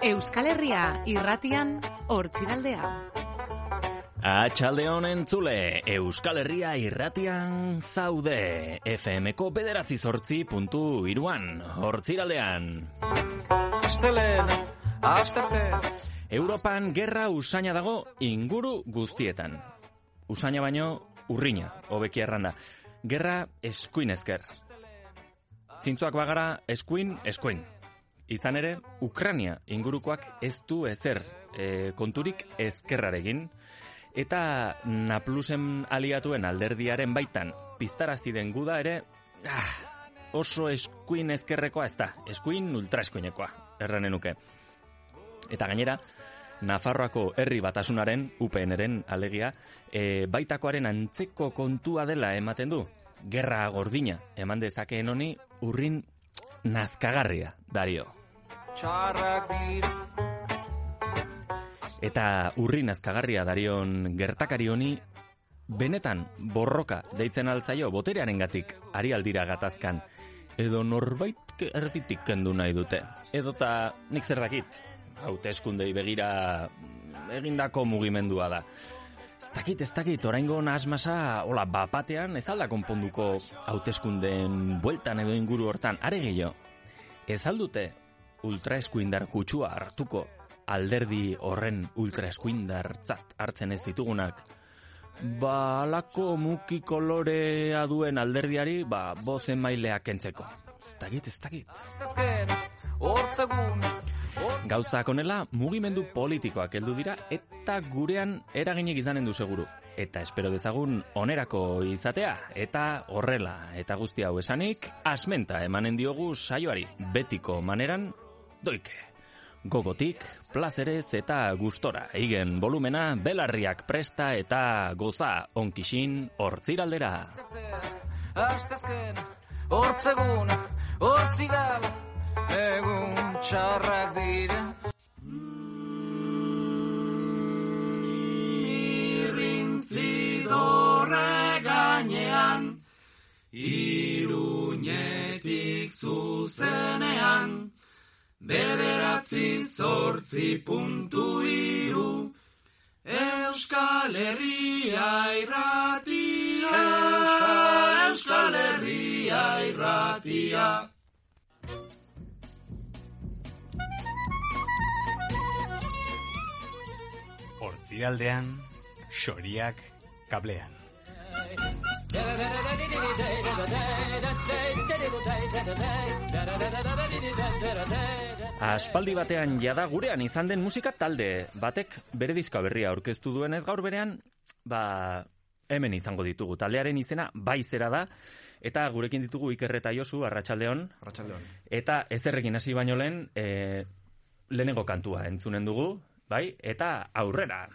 Euskal Herria irratian hortziraldea. Atxalde honen zule, Euskal Herria irratian zaude, FMko bederatzi sortzi puntu iruan, hortziraldean. Astelen, astarte, Europan gerra usaina dago inguru guztietan. Usaina baino urrina, hobeki erranda. Gerra eskuin ezker. Zintzuak bagara eskuin, eskuin. Izan ere, Ukrania ingurukoak ez du ezer e, konturik ezkerraregin, eta Naplusen aliatuen alderdiaren baitan piztarazi den guda ere, ah, oso eskuin ezkerrekoa ez da, eskuin ultraeskuinekoa, erranen nuke. Eta gainera, Nafarroako herri batasunaren, UPNren alegia, e, baitakoaren antzeko kontua dela ematen du. Gerra gordina eman dezakeen honi urrin nazkagarria, dario. Txarrak dira, Eta urrin nazkagarria darion gertakari honi, benetan borroka deitzen altzaio boterearen gatik ari aldira gatazkan, edo norbait erditik kendu nahi dute. Edota nik zer dakit, hauteskundei begira egindako mugimendua da. Ez dakit, ez dakit, oraingo nahasmasa, hola, bapatean, ez alda konponduko hauteskundeen bueltan edo inguru hortan, are gehiago. Ez aldute ultraeskuindar kutsua hartuko alderdi horren ultraeskuindartzat hartzen ez ditugunak, ba, alako muki kolorea duen alderdiari, ba, bozen mailea kentzeko. Ez dakit, ez dakit. Gauzak honela, mugimendu politikoak heldu dira eta gurean eraginek izanen du seguru. Eta espero dezagun onerako izatea eta horrela eta guzti hau esanik asmenta emanen diogu saioari betiko maneran doike. Gogotik, plazerez eta gustora eigen volumena belarriak presta eta goza onkisin hortziraldera. astezken, hortzegun, hortzigal, egun txarrak dira. Irrintzidorre gainean, iruñetik zuzenean, bederatzi zortzi puntu iru, Euskal Herria irratia, Euskal Herria irratia. Hortziraldean, xoriak kablean. Aspaldi batean jada gurean izan den musika talde batek bere diska berria aurkeztu duenez gaur berean, ba, hemen izango ditugu. Taldearen izena bai zera da, eta gurekin ditugu ikerreta Josu, Arratsaldeon Arratxaldeon. eta ezerrekin hasi baino lehen, e, lehenengo kantua entzunen dugu, bai, eta aurrera.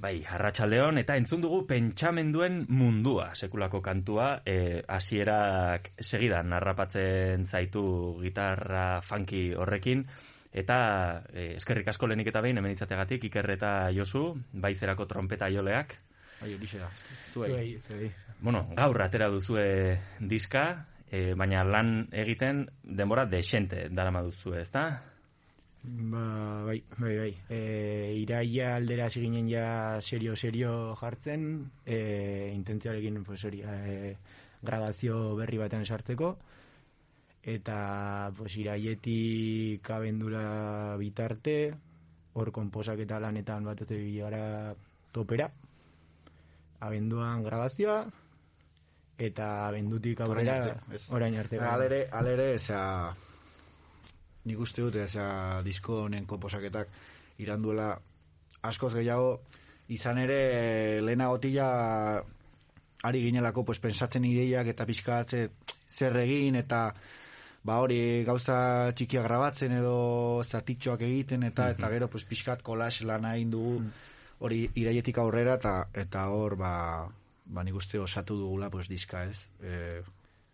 Bai, arratsaldeon eta entzun dugu pentsamenduen mundua, sekulako kantua, e, hasierak segidan narrapatzen zaitu gitarra funky horrekin, eta e, eskerrik asko lehenik eta behin hemen izategatik, Iker eta Josu, baizerako trompeta joleak. Bai, horixe da. Zuei, zuei. Bueno, gaur atera duzue diska, e, baina lan egiten denbora desente darama duzue, ezta? Ba, bai, bai, bai. E, iraia aldera hasi ginen ja serio-serio jartzen, e, intentziarekin, pues, hori, e, grabazio berri batean sartzeko, eta, pues, iraietik abendura bitarte, hor konposak eta lanetan bat ez gara topera, abenduan grabazioa, eta abendutik aurrera, Orain arte, ez? orain arte. Alere, alere, osea, nik uste dut, osea, disko honen komposaketak iranduela askoz gehiago, izan ere lehenagotila ari ginelako pues, pensatzen ideiak eta pixkatze zer egin eta ba hori gauza txikia grabatzen edo zatitxoak egiten eta eta gero pues, pixkat kolax lana egin dugu hori iraietik aurrera eta eta hor ba, ba nik uste osatu dugula pues, diska ez? E,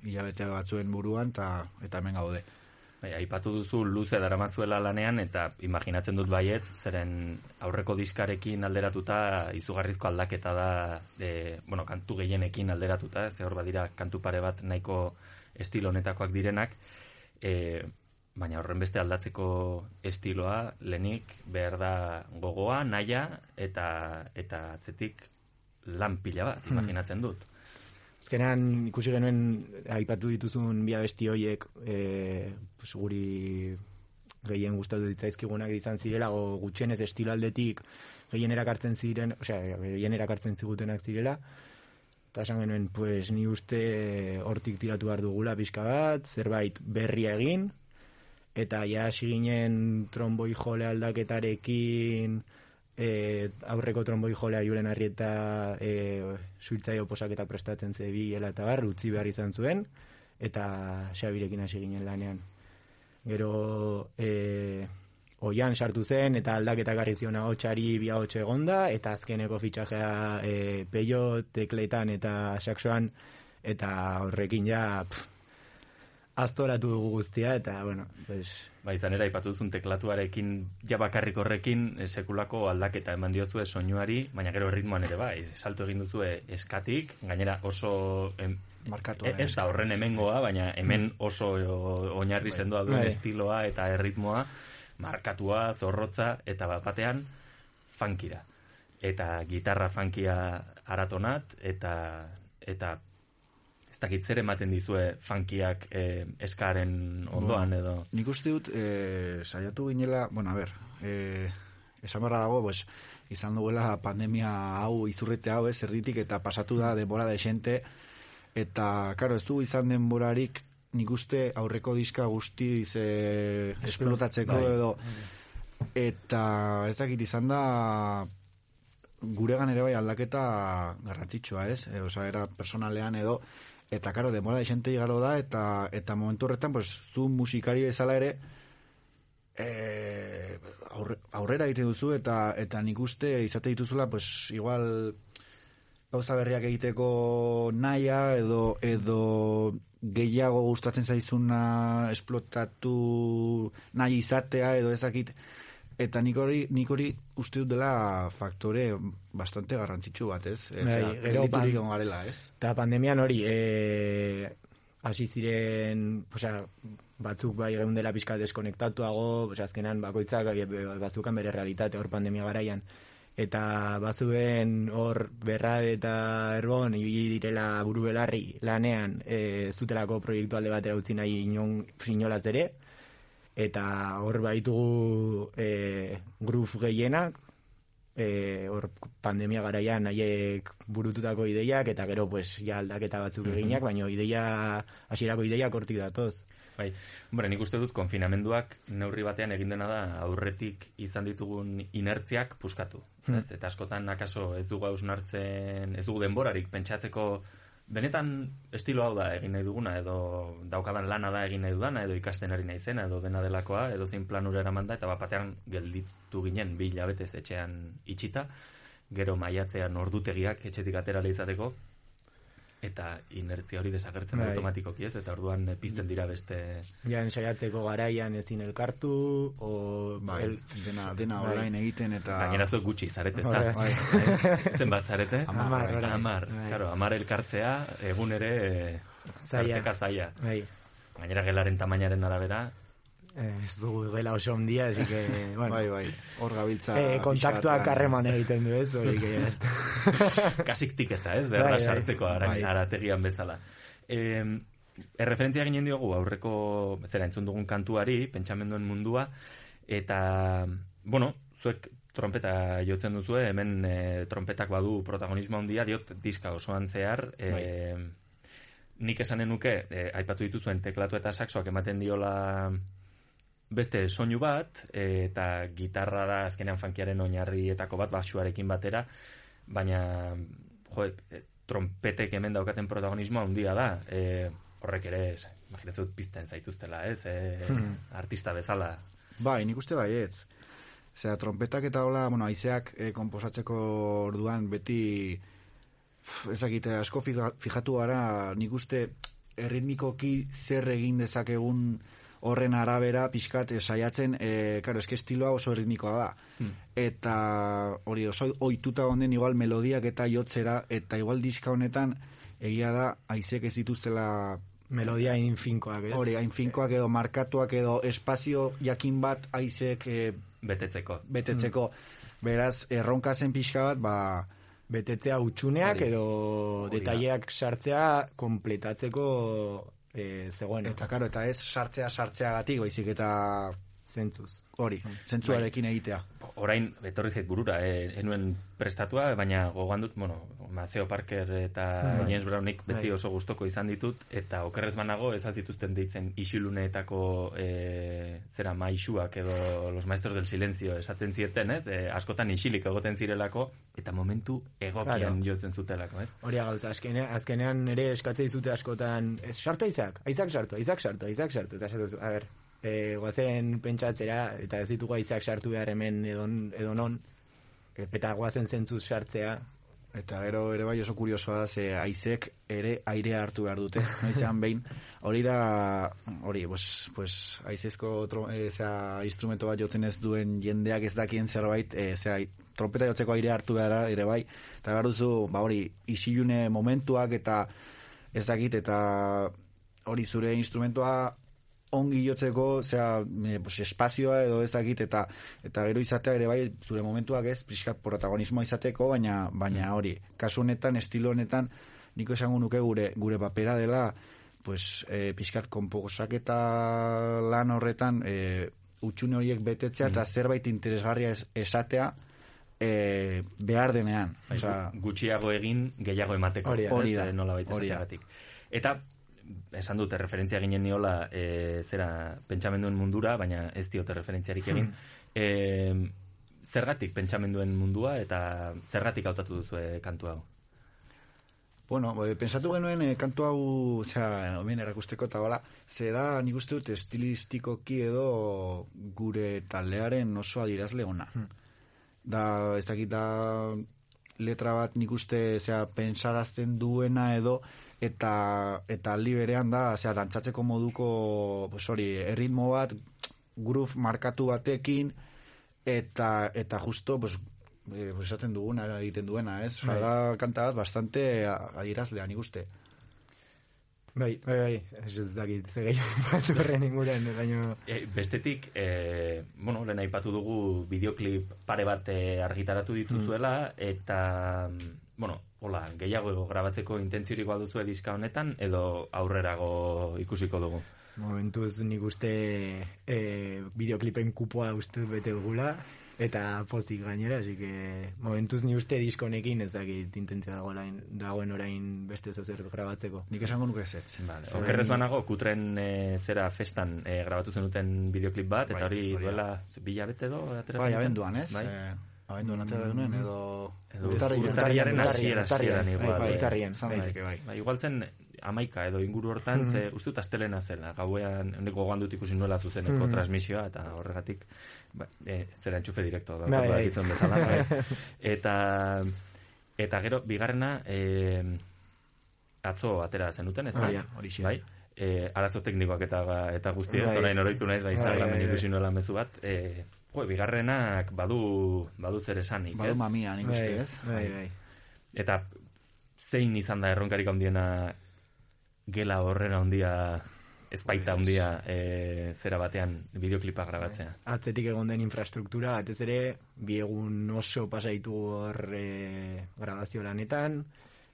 hilabete batzuen buruan eta eta hemen gaude Bai, aipatu duzu luze daramazuela lanean eta imaginatzen dut baiet, zeren aurreko diskarekin alderatuta izugarrizko aldaketa da, e, bueno, kantu gehienekin alderatuta, ze hor badira kantu pare bat nahiko estilo honetakoak direnak, e, baina horren beste aldatzeko estiloa lenik behar da gogoa, naia eta eta atzetik lan pila bat, imaginatzen dut. Azkenean ikusi genuen aipatu dituzun bi abesti hoiek e, pues, guri gehien gustatu ditzaizkigunak izan zirela o gutxienez estilo aldetik gehien erakartzen ziren, osea, gehien erakartzen zigutenak zirela. Eta esan genuen, pues, ni uste hortik tiratu behar dugula pixka bat, zerbait berria egin, eta ja hasi ginen tromboi jole aldaketarekin, e, aurreko tromboi jolea Julen Arrieta e, suiltzaio posaketa prestatzen zebiela eta bar, utzi behar izan zuen, eta Xabirekin hasi ginen lanean. Gero e, oian sartu zen, eta aldaketa garri zion ahotsari bi ahots egonda, eta azkeneko fitxajea e, peio, tekletan eta saxoan, eta horrekin ja pff, aztoratu dugu guztia, eta, bueno, pues, Ba, izan ere, aipatu duzun teklatuarekin, ja bakarrik horrekin, eh, sekulako aldaketa eman diozue soinuari, baina gero ritmoan ere bai, salto egin duzue eskatik, gainera oso... Em, Markatu e- ez da horren hemengoa, baina hemen oso o- oinarri sendoa duen Bai. estiloa eta erritmoa, markatua, zorrotza, eta bat batean, funkira. Eta gitarra funkia aratonat, eta eta ez dakit zer ematen dizue funkiak eh, eskaren ondoan edo... Nik uste dut, e, saiatu ginela, bueno, a ber, e, esan barra dago, pues, izan duela pandemia hau, izurrete hau, ez, erditik, eta pasatu da denbora de xente, eta, karo, ez du izan denborarik, nik uste aurreko diska guzti ze esplotatzeko Bai. edo, eta ez dakit izan da, guregan ere bai aldaketa garrantzitsua, ez? E, osea, era personalean edo eta karo, demora de xente igaro da eta eta momentu horretan, pues, zu musikari bezala ere e, aurre, aurrera egiten duzu eta eta nik uste izate dituzula, pues, igual gauza berriak egiteko naia edo edo gehiago gustatzen zaizuna esplotatu nahi izatea edo ezakit eta nik hori, nik hori uste dut dela faktore bastante garrantzitsu bat, ez? Ez, Bai, gero pan- egon garela, ez? Eta pandemian hori, e, hasi ziren, osea, batzuk bai geundela pixka deskonektatuago, osea, azkenan bakoitzak e, bazukan bere realitate hor pandemia garaian. Eta bazuen hor berra eta erbon, ibili direla buru belarri lanean e, zutelako proiektu alde batera utzi nahi inon, inolaz ere, eta hor baitugu e, groove gehienak, e, hor pandemia garaian haiek burututako ideiak eta gero pues ja aldaketa batzuk eginak, baina ideia hasierako ideiak hortik datoz. Bai, Hombre, nik uste dut konfinamenduak neurri batean egin dena da aurretik izan ditugun inertziak puskatu. Hmm. Ez? Eta askotan akaso ez dugu hausnartzen, ez dugu denborarik pentsatzeko benetan estilo hau da egin nahi duguna edo daukadan lana da egin nahi dudana edo ikasten ari naizena edo dena delakoa edo zein planura eraman da eta bat batean gelditu ginen bi hilabetez etxean itxita gero maiatzean ordutegiak etxetik atera izateko, eta inertzia hori desagertzen da Bai. automatikoki ez, eta orduan eh, pizten dira beste... Ja, ensaiatzeko garaian ezin elkartu, o... Bai, el- dena, dena Bai. online egiten eta... Gainera zuek gutxi zarete, ez Bai. Bai, Zenbat zarete? Hamar, orain. Hamar, Bai. claro, hamar elkartzea, egun ere eh, tarteka zaila. Bai, Gainera gelaren tamainaren arabera, ez dugu gela oso ondia, así que, bueno, bai, bai, hor gabiltza... eh, kontaktuak harreman egiten du ez, hori que está. kasik tiketa, ez? Bai, Berra bai. sartzeko ara, Bai. arategian bezala. E, erreferentzia ginen diogu aurreko, zera, entzun dugun kantuari, pentsamenduen mundua, eta, bueno, zuek trompeta jotzen duzu, hemen e, trompetak badu protagonismo handia, diot diska osoan zehar, e, nik esanen nuke, e, aipatu dituzuen teklatu eta saxoak ematen diola beste soinu bat, e, eta gitarra da azkenean funkiaren oinarrietako bat, basuarekin batera, baina jo, e, trompetek hemen daukaten protagonismoa handia da. E, horrek ere, ez, imaginatzen dut pizten zaituztela, ez? E, artista bezala. Bai, nik uste baietz. Osea, trompetak eta hola, bueno, haizeak eh, komposatzeko orduan beti pf, ez dakit, asko fija- fijatu gara, nik uste erritmikoki zer egin dezakegun horren arabera pixkat eh, saiatzen, eh, karo, eske estiloa oso erritmikoa da. Eta hori oso ohituta honen igual melodiak eta jotzera, eta igual diska honetan egia da haizek ez dituztela Melodia infinkoak, ez? hori hain finkoak edo markatuak edo espazio jakin bat haizek eh, Betetzeko. betetzeko. Beraz, erronka zen pixka bat, ba, Betetzea utxuneak Hori. edo detaileak sartzea kompletatzeko e, zegoen. eta karo, eta ez sartzea sartzeagatik, baizik eta zentzuz. hori, zentzuarekin egitea. Orain, etorri zait burura, e, enuen prestatua, baina gogoan dut, bueno, Maceo Parker eta Bai. James Brownik beti Bai. oso gustoko izan ditut, eta okerrez banago ez zituzten deitzen isiluneetako e, zera maixuak edo los maestros del silencio esaten zieten, ez? E, askotan isilik egoten zirelako, eta momentu egokian Claro. jotzen zutelako, ez? Hori gauza, azkenean, azkenean ere eskatze dizute askotan, ez, sartu aizak, aizak sartu, aizak sartu, aizak sartu, eta esatu, a ber, e, guazen pentsatzera, eta ez ditugu aizak sartu behar hemen edon, edonon, eta guazen zentzuz sartzea, Eta gero ere bai oso kuriosoa da, ze haizek ere airea hartu behar dute, noizean behin. Hori da, hori, pues, pues haizezko tro, e, zera, instrumento bat jotzen ez duen jendeak ez dakien zerbait, e, zera, trompeta jotzeko airea hartu behar ere bai. Eta behar duzu, ba hori, isilune momentuak eta ez dakit, eta hori zure instrumentoa ongi jotzeko, zera, pues, espazioa edo ez dakit, eta, eta gero izatea ere bai, zure momentuak ez, pixkat protagonismoa izateko, baina, baina hori, kasu honetan, estilo honetan, niko esango nuke gure, gure papera dela, pues, e, pixkat konposak eta lan horretan, e, utxune horiek betetzea, eta zerbait interesgarria es, esatea, e, behar denean. Gu- gutxiago egin, gehiago emateko. Hori da. Nola baita. Eta, esan dute, referentzia ginen niola, e, zera, pentsamenduen mundura, baina ez diote referentziarik egin. e, zergatik pentsamenduen mundua eta zergatik hautatu duzu kantu hau? Bueno, e, pensatu genuen e, kantu hau, osea, hemen erakusteko eta bala, ze da, nik uste dut estilistikoki edo gure taldearen oso adirazle ona. Da, ez dakit da letra bat nik uste, osea, pensarazten duena edo eta eta aldi berean da, osea, dantzatzeko moduko, pues hori, erritmo bat, groove markatu batekin eta eta justo pues eh, pues esaten duguna egiten duena, ez? Bai. da kanta bat bastante a- adierazlea nik uste. bai, bai, bai, ez ez dakit, ze gehiago bat horren inguren, baina, E, bestetik, e, bueno, lehen aipatu dugu bideoklip pare bat e, argitaratu dituzuela, eta, mm, bueno, hola, gehiago grabatzeko intentziorik baduzu diska honetan, edo aurrerago ikusiko dugu. momentuz nik uste e, bideoklipen kupoa uste bete dugula, eta pozik gainera, así que momentuz ni uste disko honekin ez dakit intentzia dagoela, dagoen orain beste zozer grabatzeko. Nik esango nuke ez. Vale. Zer- Okerrez banago, kutren e, zera festan e, grabatu zenuten bideoklip bat, eta Bai, hori da. duela bila bete atera Bai, abenduan, ez? Bai. Eh, abenduan atera genuen, edo... Edo urtarrian, hasiera hasieran igual. bai, urtarrian, Zan bai. daiteke, bai. Ba, igual zen amaika edo inguru hortan, Mhm. ze uste dut astelena zela, gauean, neko gogan dut ikusi nuela zuzeneko Mhm. transmisioa, eta horregatik, ba, e, zera entxufe direkto, da, Bai, bai. bezala, bai. eta, eta gero, bigarrena, e, atzo atera zenuten, ez da? Horixe. Bai, e, arazo teknikoak eta eta guztiez, Bai. orain oroitu naiz, ba, Bai, Instagramen bai, bai. ikusi nuela mezu bat, e, jo, bigarrenak badu, badu zer esanik, Badu ez? mamia, nik uste, Bai, ez? bai, bai. Eta zein izan da erronkarik handiena gela horrena handia ezpaita handia e, zera batean bideoklipa grabatzea. Atzetik egon den infrastruktura, batez ere, bi egun oso pasaitu hor e, grabazio lanetan,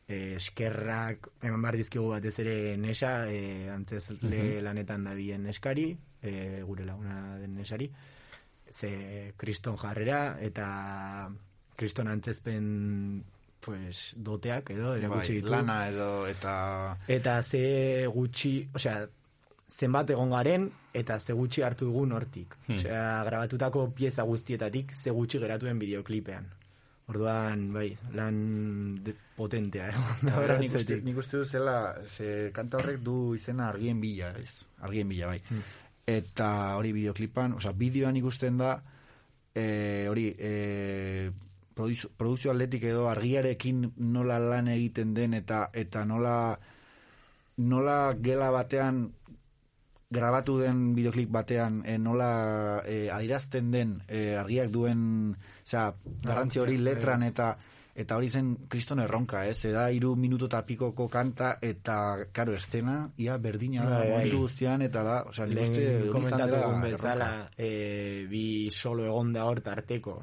e, eskerrak, eman behar dizkigu batez ere nesa, e, antzezle lanetan dabien neskari, e, gure laguna den nesari, ze kriston jarrera, eta kriston antzezpen pues, doteak edo, erakutsi Bai, lana edo, eta... Eta ze gutxi, osea, zenbat egon garen, eta ze gutxi hartu dugun hortik. Hmm. Osea, grabatutako pieza guztietatik ze gutxi geratuen bideoklipean. Orduan, bai, lan de, potentea, eh? Eta gero nik uste, nik uste dut zela, ze kanta horrek du izena argien bila, ez? Argien bila, bai. Hmm. Eta hori bideoklipan, osea, bideoan ikusten da, e, hori, e, produzio, produzio atletik edo argiarekin nola lan egiten den eta eta nola nola gela batean grabatu den bideoklip batean e, nola e, adirazten den e, argiak duen osea, garrantzi hori letran eta eta hori zen kriston erronka, ez? Eda iru minutu eta pikoko kanta eta, karo, estena, ia berdina da, Bai, bai. momentu guztian, eta da, osea, nik uste komentatu dugun bezala, e, bi solo egon da hor tarteko.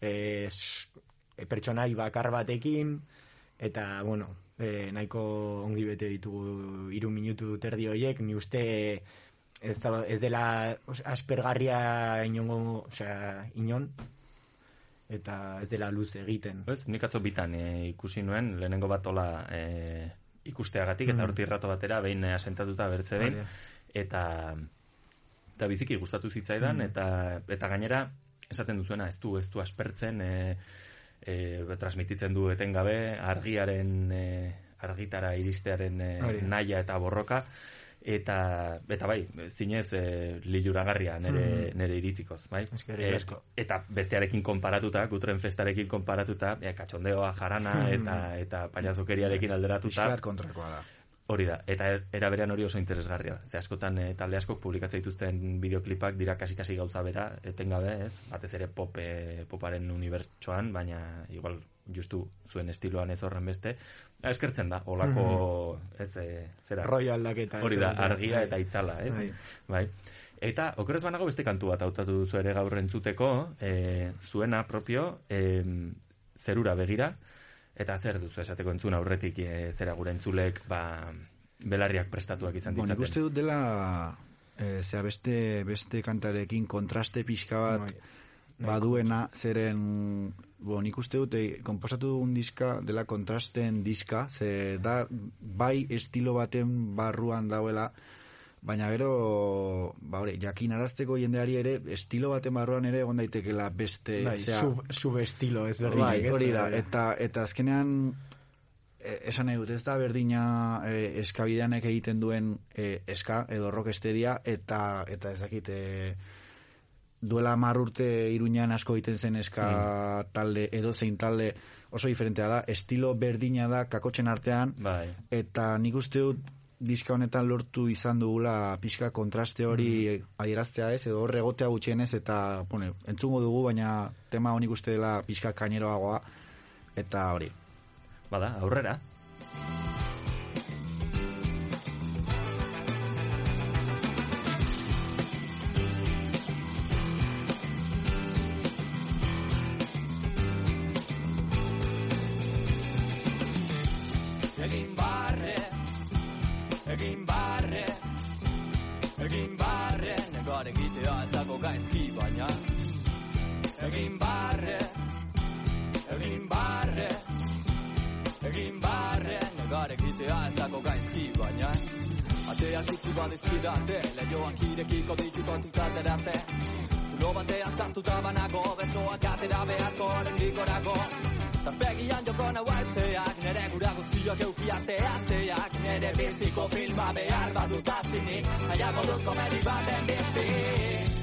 E, e, pertsonai bakar batekin, eta, bueno, e, nahiko ongi bete ditugu iru minutu terdi horiek, ni uste ez, da, ez dela aspergarria inongo, osea, inon, eta ez dela luz egiten. Ez, nik atzo bitan e, ikusi nuen, lehenengo bat ola e, ikusteagatik, eta Mm. hortik rato batera, behin e, asentatuta bertze behin, eta eta biziki gustatu zitzaidan, Mm. eta eta gainera, esaten duzuena, ez du, ez du aspertzen, e, e, transmititzen du etengabe, argiaren e, argitara iristearen e, Hori. naia eta borroka, eta eta bai, zinez e, liluragarria nere, Mm. nere iritzikoz, bai? E, eta bestearekin konparatuta, gutren festarekin konparatuta, e, katxondeoa jarana eta eta pañazokeriarekin alderatuta, bat kontrakoa da. hori da. Eta er- era berean hori oso interesgarria. Ze askotan e, talde askok publikatzen dituzten bideoklipak dira kasi-kasi gauza bera, etengabe, ez? Batez ere pop, e, poparen unibertsoan, baina igual justu zuen estiloan ez horren beste, eskertzen da, olako, ez, e, zera, Rollo aldaketa. hori da, egotea. argia Bai. eta itzala, ez? Bai. Bai. Eta, okerez banago beste kantu bat hautatu duzu ere gaur entzuteko, e, zuena propio, e, zerura begira, eta zer duzu esateko entzun aurretik e, zera gure entzulek, ba, belarriak prestatuak izan Bueno, ditzaten. uste dut dela e, zera beste, beste kantarekin kontraste pixka bat Bai. baduena zeren bo, nik uste dut e, konposatu dugun diska dela kontrasten diska ze da bai estilo baten barruan dauela baina gero ba hori jakin arazteko jendeari ere estilo baten barruan ere egon daitekela beste Bai, zera, sub, subestilo ez berdinak. Bai, hori da, Bai. eta, eta azkenean e, esan nahi dut, ez da berdina e, eskabideanek egiten duen e, eska edo rockesteria eta eta ez dakit e, duela hamar urte iruñan asko egiten zen eska talde edo zein talde oso diferentea da, estilo berdina da kakotxen artean Bai. eta nik uste dut diska honetan lortu izan dugula pixka kontraste hori adieraztea ez, edo horre egotea gutxienez, eta, bueno, entzungo dugu, baina tema honik uste dela pixka kaineroagoa, eta hori. Bada, aurrera. Irekiko ditut ontik aterate. Zulo batean sartuta banago Besoak atera beharko Lendik orako Tarpegian joko nau alzeak Nere gura guztiak euki artea zeak Nere biziko filma behar badut azinik Nahiago dut komedi baten bizi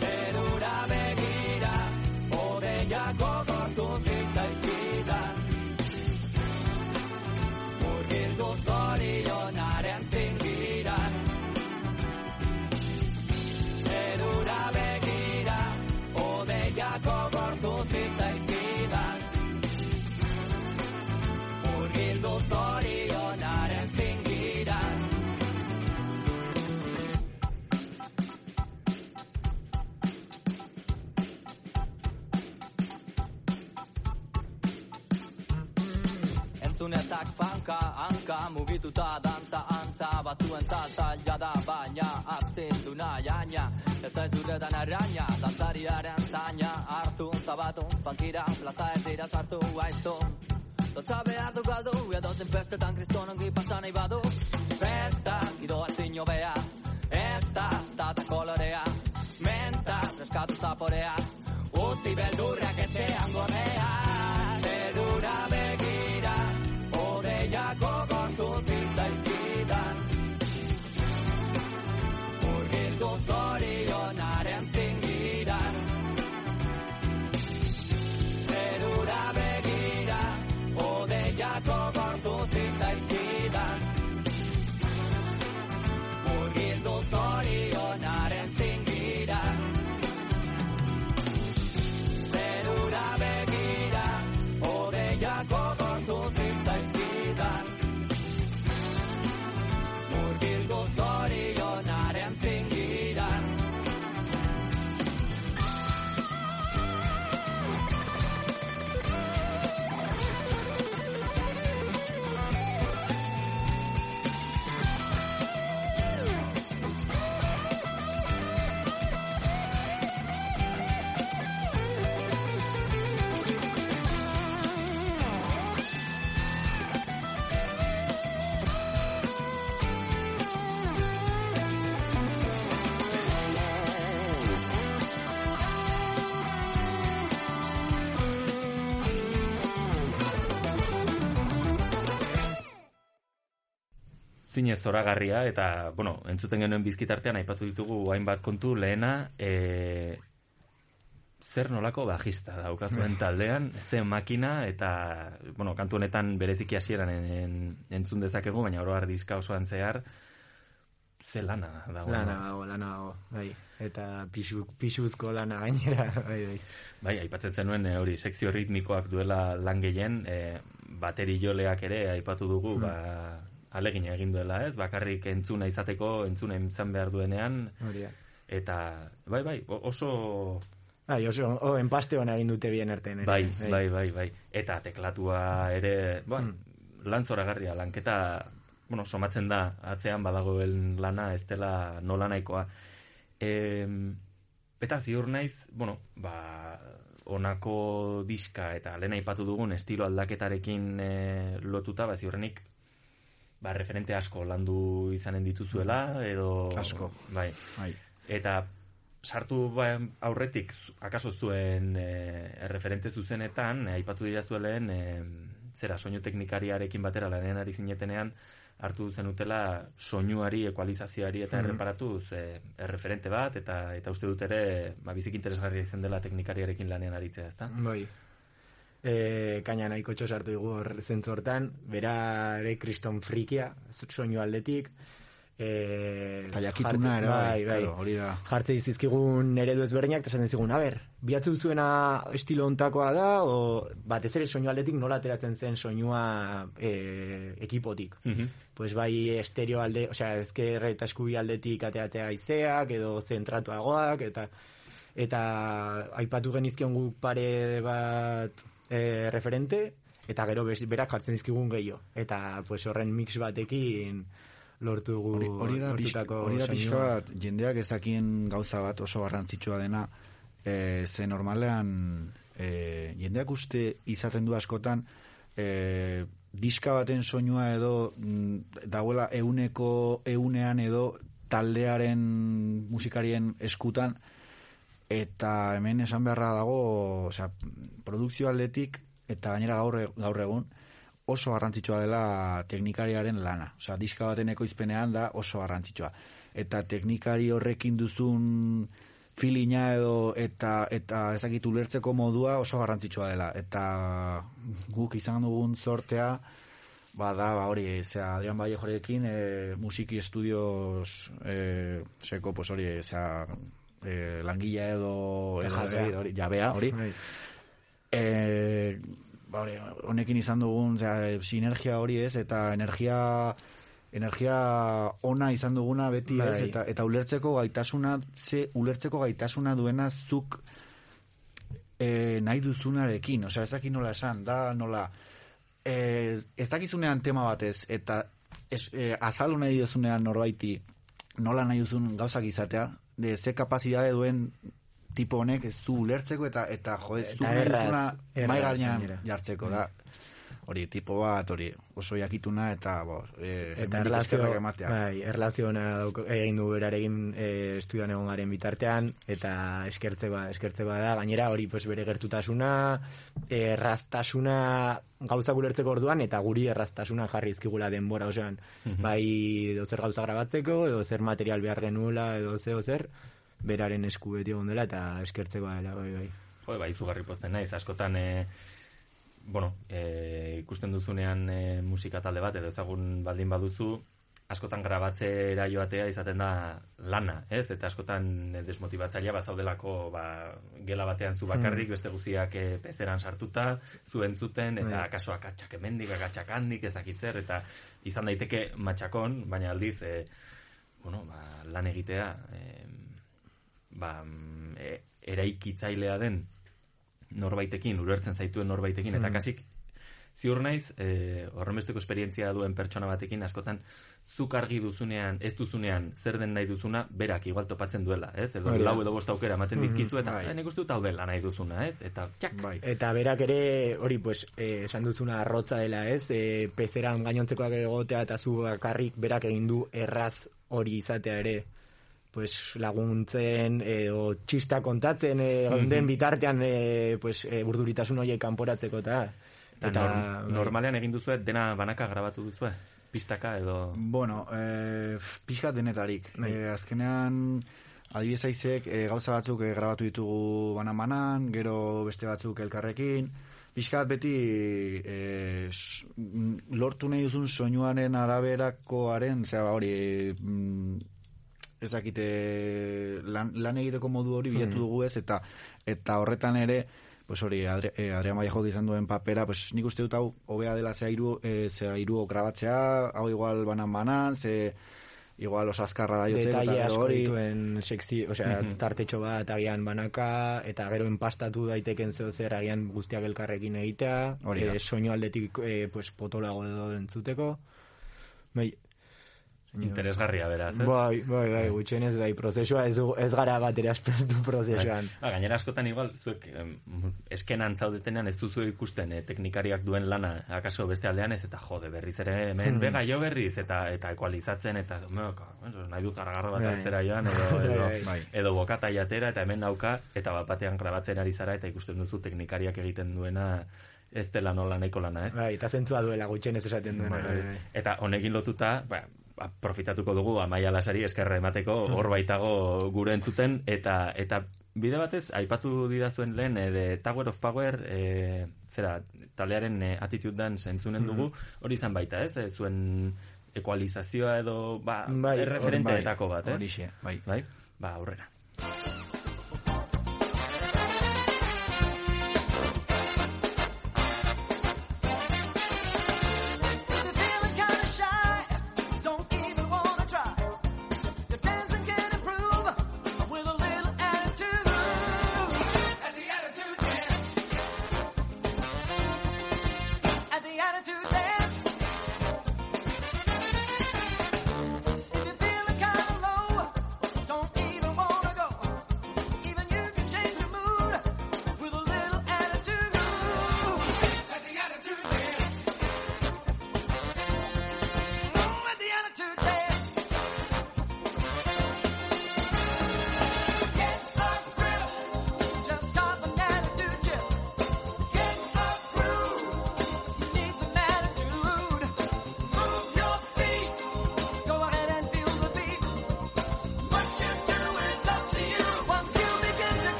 Zerura begira Odeiako gortu zitzaizkidan Murgildu zorionaren zingiran Entzunezak fanka, hanka, mugituta dantza, antza, batzuen zaila da, baina astindu nahi aina, ez ez duretan arraina, dantzariaren zaina, hartu, zabatu, funkira, plaza ez dira sartu, aizu. Dotza behar du galdu, edo zen festetan kriston ongi pasa nahi badu, festa, gidoa zinio bea, ez da, data kolorea, menta, freskatu zaporea, utzi beldurrak zinez zoragarria eta, bueno, entzuten genuen bizkitartean aipatu ditugu hainbat kontu lehena, e, zer nolako bajista daukazuen taldean, ze makina eta, bueno, kantu honetan bereziki hasieran en, en, entzun dezakegu, baina oroar diska osoan zehar, ze lana dago. Lana dago, lana dago, bai. Eta pisu, pisuzko lana gainera, bai, bai. Bai, aipatzen zenuen e, hori sekzio ritmikoak duela lan gehien, e, bateri joleak ere aipatu dugu, ba, alegina egin duela, ez? Bakarrik entzuna izateko, entzuna izan behar duenean, Hori da. eta, bai, bai, oso, Bai, oso, o, enpaste hona egin dute bien erten. ere. bai, bai, bai, bai, eta teklatua ere, bueno, lan zoragarria, lanketa, bueno, somatzen da, atzean badagoen lana, ez dela nola nahikoa. E, eta ziur naiz, bueno, ba, onako diska eta lehen aipatu dugun estilo aldaketarekin e, lotuta, ba, ziurrenik, ba, referente asko landu izanen dituzuela, edo... Asko. Bai. Bai. Eta sartu ba, aurretik, akaso zuen e, referente zuzenetan, aipatu dira zuelen, e, zera, soinu teknikariarekin batera lanean ari zinetenean, hartu zenutela soinuari, ekualizazioari eta Mhm. erreparatuz e, erreferente bat, eta eta uste dut ere, ba, bizik interesgarria izan dela teknikariarekin lanean aritzea, ezta? Bai. E, kaina nahiko sartu dugu hor zentzu hortan, bera ere kriston frikia, soinu aldetik. E, jakituna ere, bai, bai, bai. hori da. Jartze dizkizkigun eredu ezberdinak, eta esaten zigun, a ber, bihatzu zuena estilo ontakoa da, o batez ere soinu aldetik nola ateratzen zen soinua e, ekipotik. Mhm. Pues bai estereo alde, osea, ezker eta eskubi aldetik ateatea aizeak, edo zentratuagoak, eta eta aipatu genizkion guk pare bat e, referente, eta gero bez, berak jartzen dizkigun gehiago. Eta pues horren mix batekin lortu gu Hori, hori da, lortutako hori da pixka bat, jendeak ezakien gauza bat oso garrantzitsua dena, e, ze normalean e, jendeak uste izaten du askotan, e, diska baten soinua edo mm, dagoela euneko eunean edo taldearen musikarien eskutan eta hemen esan beharra dago, osea, produkzio aldetik eta gainera gaur, e- gaur egun oso garrantzitsua dela teknikariaren lana. Osea, diska baten ekoizpenean da oso garrantzitsua. Eta teknikari horrekin duzun filina edo eta eta ezakit ulertzeko modua oso garrantzitsua dela eta guk izan dugun sortea ba da ba hori zea Adrian Vallejorekin e, musiki estudios e, seko pues hori zea e, langila edo edo hori jabea hori. E, hori, honekin izan dugun zera, sinergia hori ez, eta energia energia ona izan duguna beti ez, Bai. eta, eta ulertzeko gaitasuna, ze ulertzeko gaitasuna duena zuk e, nahi duzunarekin, osea, ezak nola esan, da nola, e, ez dakizunean tema batez, eta ez, e, azalu nahi duzunean norbaiti, nola nahi duzun gauzak izatea, de ze kapazidade duen tipo honek ez zu ulertzeko eta eta jode zu erraz, erraz mai jartzeko da. Hori, tipo bat, hori, oso jakituna eta, bo, e, Eta erlazio, ematea. bai, erlazio ona egin du berarekin e, estudian egon garen bitartean, eta eskertze ba, eskertze da, gainera hori pues, bere gertutasuna, erraztasuna gauzak ulertzeko orduan, eta guri erraztasuna jarri izkigula denbora, osoan, bai edo zer gauza grabatzeko, edo zer material behar genuela, edo zeo zer, beraren esku beti egon dela, eta eskertzeko dela, bai, bai. Jo, bai, izugarri pozten naiz, askotan, e, bueno, e, ikusten duzunean e, musika talde bat, edo ezagun baldin baduzu, askotan grabatzera joatea izaten da lana, ez? Eta askotan e, desmotibatzailea bazaudelako ba, gela batean zu bakarrik, beste guziak e, pezeran sartuta, zu entzuten, eta Bai. akaso akatsak hemendik, akatsak handik, ezakitzer, eta izan daiteke matxakon, baina aldiz, e, bueno, ba, lan egitea, e, ba, mm, e, eraikitzailea den norbaitekin, ulertzen zaituen norbaitekin, eta kasik ziur naiz, e, horrenbesteko esperientzia duen pertsona batekin askotan zuk argi duzunean, ez duzunean zer den nahi duzuna, berak igual topatzen duela, ez? Edo da. lau edo bost aukera ematen dizkizu eta bai. "Eh, nik uste dut hau dela nahi duzuna, ez? Eta txak, Bai. Eta berak ere, hori, pues, eh, esan duzuna arrotza dela, ez? E, pezeran gainontzekoak egotea eta zu bakarrik berak egin du erraz hori izatea ere pues, laguntzen edo txista kontatzen e, den bitartean e, pues, e, burduritasun horiek kanporatzeko eta eta, eta norm- normalean egin duzue, dena banaka grabatu duzue? Pistaka edo... Bueno, eh, pixka denetarik. Eh, azkenean, adibidez aizek, eh, gauza batzuk eh, grabatu ditugu banan-banan, gero beste batzuk elkarrekin, pixkat beti eh, s- mm, lortu nahi duzun soinuaren araberakoaren, zera hori, mm, ez dakite lan, lan egiteko modu hori bilatu dugu ez, eta eta horretan ere, pues hori, Adri, eh, Adrian Ballejok izan duen papera, pues nik uste dut hau, hobea dela zea iru, eh, zea iru grabatzea, hau igual banan-banan, ze igual oso azkarra da detaile eta hori, dituen sexy, osea, tartetxo bat agian banaka, eta gero enpastatu daiteken zeo zer agian guztiak elkarrekin egitea, Hori e, soinu aldetik e, pues, potolago edo entzuteko. Bai, Interesgarria beraz, ez? bai, bai, bai, gutxienez, bai, prozesua ez, ez gara bat ere aspertu prozesuan. Ba, gainera askotan igual, zuek em, eskenan zaudetenean ez duzu ikusten eh, teknikariak duen lana, akaso beste aldean ez, eta jode, berriz ere, hemen bega jo berriz, eta eta ekualizatzen, eta bueno, nahi dut gargarro bat Bai. altzera joan, edo, edo, Bai, bai. edo bokata jatera, eta hemen nauka, eta bat batean grabatzen ari zara, eta ikusten duzu teknikariak egiten duena, ez dela nola nahiko lana, ez? Bai, eta zentzua duela gutxienez esaten duena. Bai, bai, bai. Eta honekin lotuta, ba, ba, profitatuko dugu Amaia Lasari eskerra emateko hor baitago gure entzuten eta eta bide batez aipatu didazuen lehen e, de Tower of Power e, zera taldearen e, attitude dance entzunen dugu hori izan baita, ez? E, zuen ekualizazioa edo ba, Bai, erreferenteetako bat, ez? Horixe, bai. Bai? Ba, aurrera.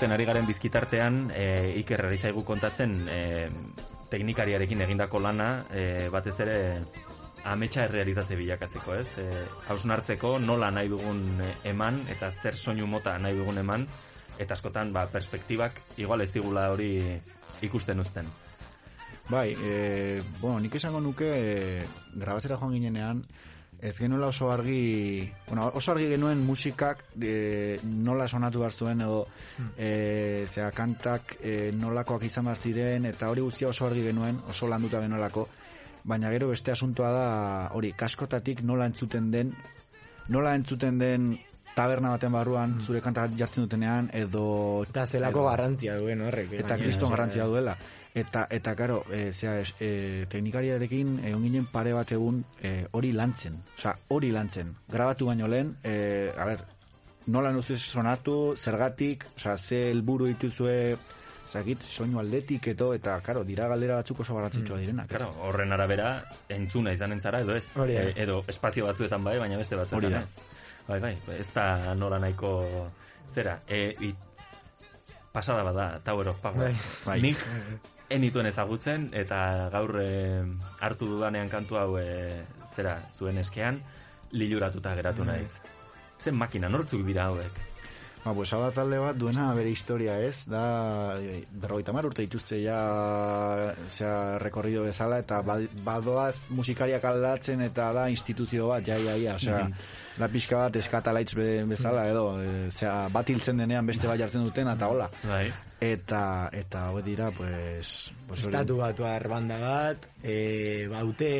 Entzuten ari garen bizkitartean e, Iker ari zaigu kontatzen e, teknikariarekin egindako lana e, batez ere ametsa errealitate bilakatzeko, ez? E, hausnartzeko nola nahi dugun eman eta zer soinu mota nahi dugun eman eta askotan ba, perspektibak igual ez digula hori ikusten uzten. Bai, e, bueno, nik esango nuke e, grabatzera joan ginenean, ez genuela oso argi, bueno, oso argi genuen musikak e, nola sonatu behar zuen edo e, zera kantak e, nolakoak izan behar ziren eta hori guztia oso argi genuen, oso landuta genuelako, baina gero beste asuntoa da hori kaskotatik nola entzuten den, nola entzuten den taberna baten barruan zure kanta jartzen dutenean edo Eta zelako edo- garrantzia duen horrek. eta kriston garrantzia duela. Eta, eta karo, e, zera, es, e, teknikariarekin egon ginen pare bat egun e, hori lantzen. Osa, hori lantzen. Grabatu baino lehen, e, a ber, nola nuzuz sonatu, zergatik, osa, ze helburu dituzue, zakit, soinu aldetik eto, eta, karo, dira galdera batzuk oso garrantzitsua direnak. ez? Claro, horren arabera entzuna izanen zara edo ez. E, edo espazio batzuetan bai, baina beste batzuetan Hori da. ez. Bai, bai, ez da nola nahiko zera. E, i, pasada bada, Tower of Power. Bai. Bai. Nik enituen ezagutzen eta gaur e, hartu dudanean kantu hau e, zera zuen eskean liluratuta geratu Bai. naiz. Zen makina, nortzuk dira hauek? Ba, pues hau da talde bat duena bere historia ez, da e, berrogeita mar urte dituzte ja zea rekorrido bezala eta ba- badoaz musikariak aldatzen eta da instituzio bat, ja, ja, ja, osea, da pixka bat eskatalaitz be, bezala edo, e, zea, bat hiltzen denean beste bat jartzen duten eta hola. Bai. Eta, eta hauek dira, pues... pues. Estatu batuar banda bat, e, baute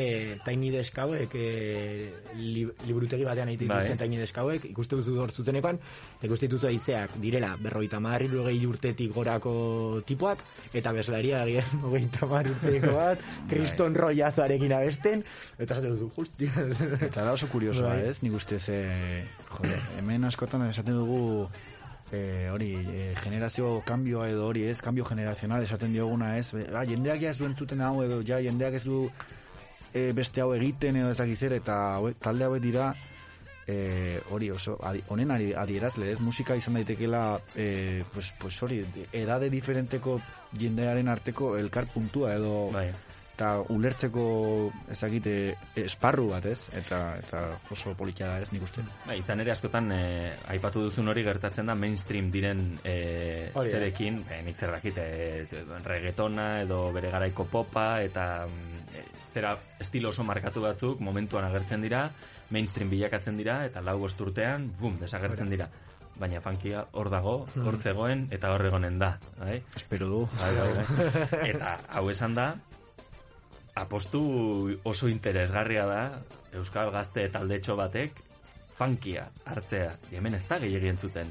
Tiny Desk hauek, e, li, liburutegi batean egiten Bai. dituzten Tiny Desk hauek, ikuste duzu hor zuzenekoan, ikuste dituzu aizeak direla, berrogeita marri urgei urtetik gorako tipoak, eta bezlaria agian hogeita mar urteko bat, kriston rollazarekin abesten, eta esaten duzu, hostia. Eta da oso kuriosoa, Bai. ez? Nik ustez, e, jode, hemen askotan esaten dugu e, hori, e, generazio kambioa edo hori, ez? Kambio generazional esaten dioguna, ez? Be, ah, jendeak ja ez du entzuten hau edo, ja, jendeak ez du e, beste hau egiten edo ezakizer, eta hauek, talde hauek dira e, hori oso, adi, honen ari, adierazle, ez? Musika izan daitekela, e, pues, pues hori, edade diferenteko jendearen arteko elkar puntua edo Bai. Eta ulertzeko ezagite esparru bat, ez? Eta eta oso politia da, ez nik uste. Ba, izan ere askotan e, aipatu duzun hori gertatzen da mainstream diren e, Hori da. zerekin, e, nik zer dakit, e, reggaetona edo bere garaiko popa eta e, zera estilo oso markatu batzuk momentuan agertzen dira, mainstream bilakatzen dira eta lau urtean, bum, desagertzen dira. Baina funkia hor dago, hor zegoen eta hor egonen da, bai? Espero du. Bai, bai, bai. Eta hau esan da, apostu oso interesgarria da Euskal Gazte taldetxo batek funkia hartzea. Hemen ez da gehiagi entzuten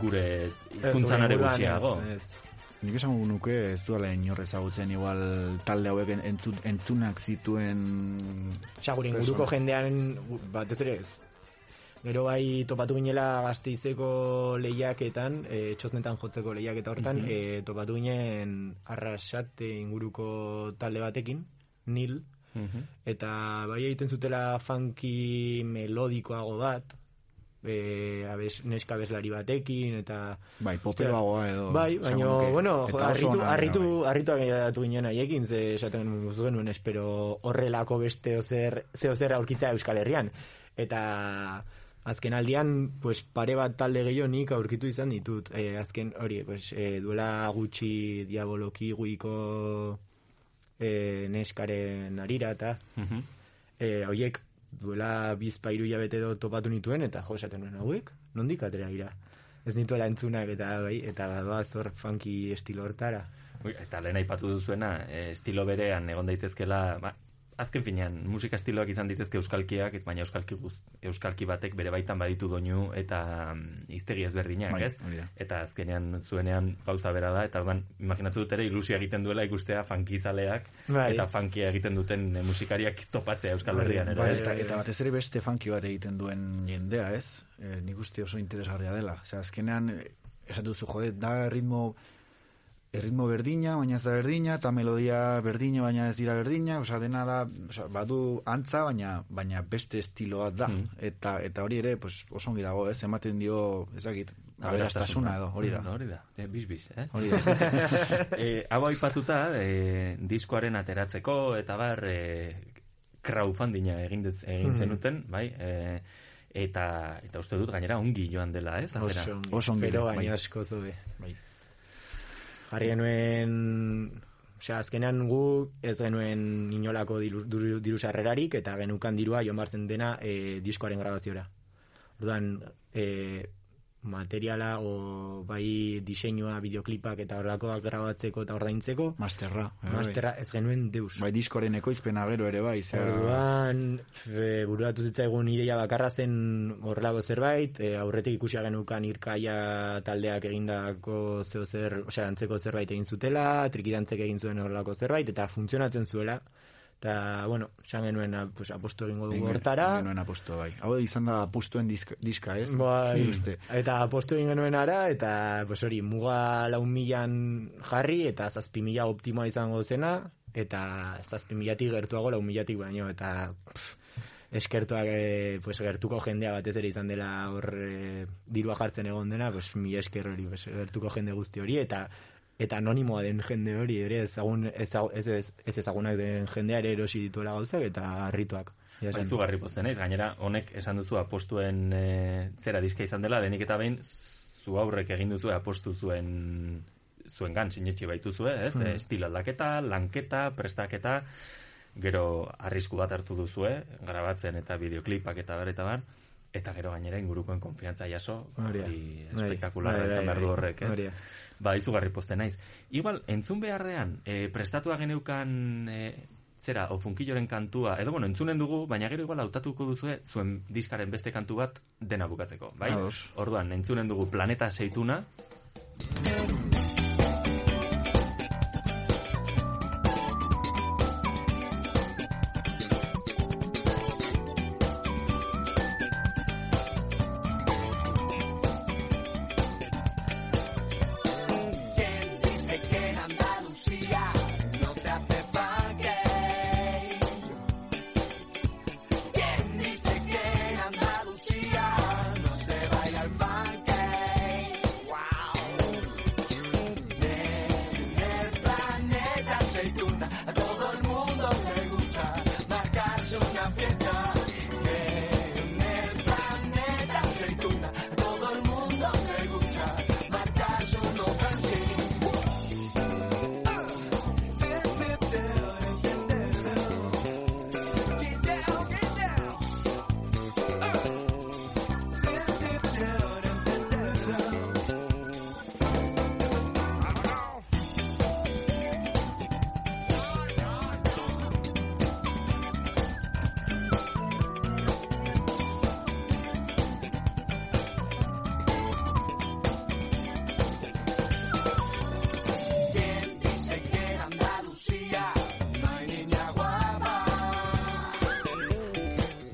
gure hizkuntzan are gutxiago. Nik esango nuke ez duela inor ezagutzen igual talde hauek entzun, entzunak zituen Persona. inguruko jendean batez ere ez. Gero bai topatu ginela gazteizeko lehiaketan, e, txosnetan jotzeko lehiaketa hortan, Mhm. e, topatu ginen arrasate inguruko talde batekin, nil, Mhm. eta bai egiten zutela funky melodikoago bat, e, abes, neska abeslari batekin, eta... bai, poperoagoa edo Bai, baina, bueno, jo, harritu, harritu, bai. harritu geratu ginen haiekin, ze esaten zuen espero horrelako beste ozer, zeo zer aurkitzea Euskal Herrian. Eta azken aldian, pues, pare bat talde gehiago nik aurkitu izan ditut. E, azken hori, pues, e, duela gutxi diaboloki guiko e, neskaren arira, eta Mhm. e, hoiek duela bizpairu hilabete edo topatu nituen, eta jo, esaten nuen hauek, nondik atera dira. Ez nituela entzunak eta bai, eta doaz hor funky estilo hortara. Ui, eta lehen aipatu duzuena, estilo berean egon daitezkela, ba, azken finean, musika estiloak izan ditezke euskalkiak, baina euskalki, guz, euskalki batek bere baitan baditu doinu eta mm, hiztegi ezberdinak, Bai, ez? hori da. Eta azkenean zuenean gauza bera da, eta orduan imaginatu dut ere ilusia egiten duela ikustea funkizaleak Bai. eta funkia egiten duten e, musikariak topatzea Euskal Herrian ere. Bai, ez? eta, eta batez ere beste funky bat egiten duen jendea, ez? E, nik uste oso interesgarria dela. Osea, azkenean, eh, esatu duzu, jode, da ritmo erritmo berdina, baina ez da berdina, eta melodia berdina, baina ez dira berdina, osea, dena da, osea, badu antza, baina baina beste estiloa da. Mm. Eta eta hori ere, pues, oso ongi dago, ez, ematen dio, ezagit, aberastasuna edo, hori da. Mm, Hori da, e, biz-biz, eh? Hori da. e, hau aipatuta, e, diskoaren ateratzeko, eta bar, e, crowdfundinga egin, dez, egin Hmm. zenuten, bai? E, eta, eta uste dut gainera ongi joan dela, ez? Atera. Oso ongi, Oso ongi, pero bai. baina asko zobe. Bai. Jarri genuen, osea, azkenean gu ez genuen inolako diru, diru, sarrerarik eta genukan dirua joan barzen dena e, diskoaren grabaziora. Orduan, e, materiala o bai diseinua, bideoklipak eta horrelakoak grabatzeko eta ordaintzeko, Masterra. bai. masterra ez genuen deus. Bai, diskoren ekoizpena gero ere bai, zera... Orduan, fe, bururatu zitzaigun ideia bakarra zen horrelako zerbait, e, aurretik ikusia genukan irkaia taldeak egindako zeo zer, osea, antzeko zerbait egin zutela, trikidantzek egin zuen horrelako zerbait, eta funtzionatzen zuela. Eta, bueno, esan genuen, a- pues, apostu egingo dugu hortara. genuen aposto, bai. Hau izan da apostuen diska, diska ez? Bai, eta apostu egin genuen ara, eta, pues hori, muga lau milan jarri, eta zazpi mila optimoa izango zena, eta zazpi milatik gertuago lau milatik baino, eta pff, eskertuak, eh, pues, gertuko jendea batez ere izan dela hor eh, dirua jartzen egon dena, pues, mila esker hori, pues, gertuko jende guzti hori, eta eta anonimoa den jende hori, ere ezagun, ezagu- ez, ez, ez ezagunak den jendea ere erosi dituela gauzak, eta harrituak. Ja, pozten naiz, gainera honek esan duzu apostuen e, zera diska izan dela, lehenik eta behin zu aurrek egin duzu apostu zuen zuen gan sinetxi baituzue, ez? Hmm. Estilo aldaketa, lanketa, prestaketa, gero arrisku bat hartu duzue, grabatzen eta bideoklipak eta bar eta bar, eta gero gainera ingurukoen konfiantza jaso, Hori espektakularra izan behar du bai. horrek, ez? Hori da. Ba, izugarri pozten naiz. Igual, entzun beharrean, e, prestatua geneukan e, zera, ofunkilloren kantua, edo bueno, entzunen dugu, baina gero igual hautatuko duzue zuen diskaren beste kantu bat dena bukatzeko, bai? Ados. Orduan, entzunen dugu Planeta Seituna,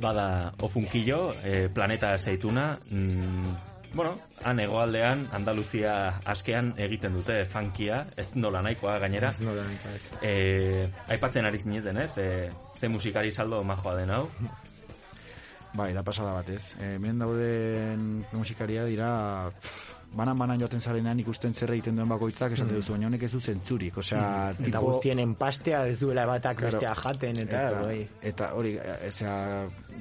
bada ofunkillo, e, Planeta Seituna, mm, bueno, han egoaldean, Andaluzia askean egiten dute funkia, ez nola nahikoa gainera, Ez nola nahikoa, e, aipatzen ari zineten, ez? E, ze musikari saldo majoa den hau, Bai, da pasada batez. E, hemen dauden musikaria dira pff, banan-banan joaten zarenean ikusten zer egiten duen bakoitzak esaten duzu, baina honek ez du zentzurik. Osea, Eta tipo- guztien enpastea ez duela batak Claro. bestea jaten, eta, eta, bai. eta hori, ezea,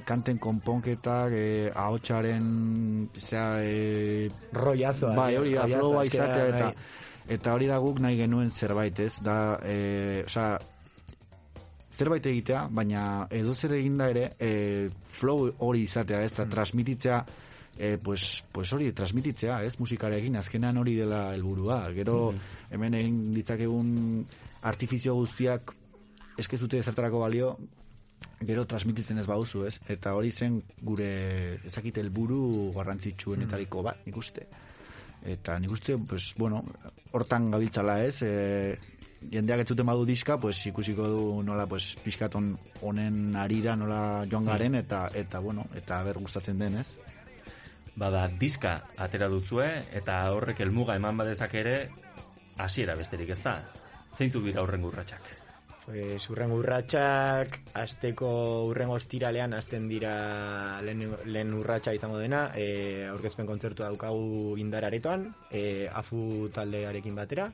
kanten konponketak, e, ahotsaren, ezea, e, Rollazoa. bai, hori da, flowa eske izatea, eta, bai. eta hori da guk nahi genuen zerbait, ez? Da, e, osea, zerbait egitea, baina edo zer eginda ere, e, flow hori izatea, ez? Da, transmititzea, e, pues, pues hori, transmititzea, ez? Musikarekin, azkenean hori dela helburua. Gero, hemen egin ditzakegun artifizio guztiak eskezute ezertarako balio, gero transmititzen ez bauzu, ez? Eta hori zen gure ezakite helburu garrantzitsuenetariko bat, nik uste. Eta nik uste, pues, bueno, hortan gabiltzala ez, e, jendeak etzuten badu diska, pues, ikusiko du nola, pues, pixkaton honen arira nola joan garen, eta, eta, bueno, eta ber gustatzen den, ez? bada diska atera duzue, eta horrek helmuga eman badezak ere, hasiera besterik ez da. Zeintzuk dira horren urratsak? Pues, urrengo urratsak, asteko urrengo ostiralean hasten dira lehen, lehen urratsa izango dena, e, aurkezpen kontzertua daukagu indar aretoan, e, afu taldearekin batera,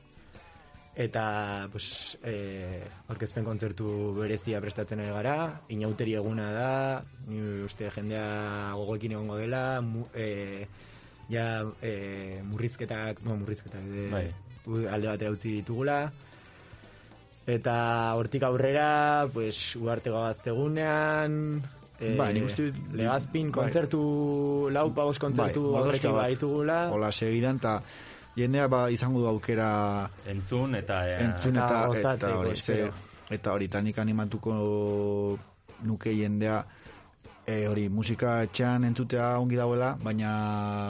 eta pues, e, aurkezpen kontzertu berezia prestatzen ari gara, inauteri eguna da, ni uste jendea gogoekin egongo dela, mu, e, ja e, murrizketak, no, murrizketak, e, Bai. alde batera utzi ditugula, Eta hortik aurrera, pues, uarte gaztegunean, eh, Bai, nik uste dut- legazpin bai. kontzertu, lau paus kontzertu Bai, baitugula. Hola, segidan, eta jendea ba, izango du aukera Entzun eta... eh, entzun Eta eta, eta, hori, eta hori, eta nik animatuko nuke jendea e, hori, musika etxean entzutea ongi dauela, baina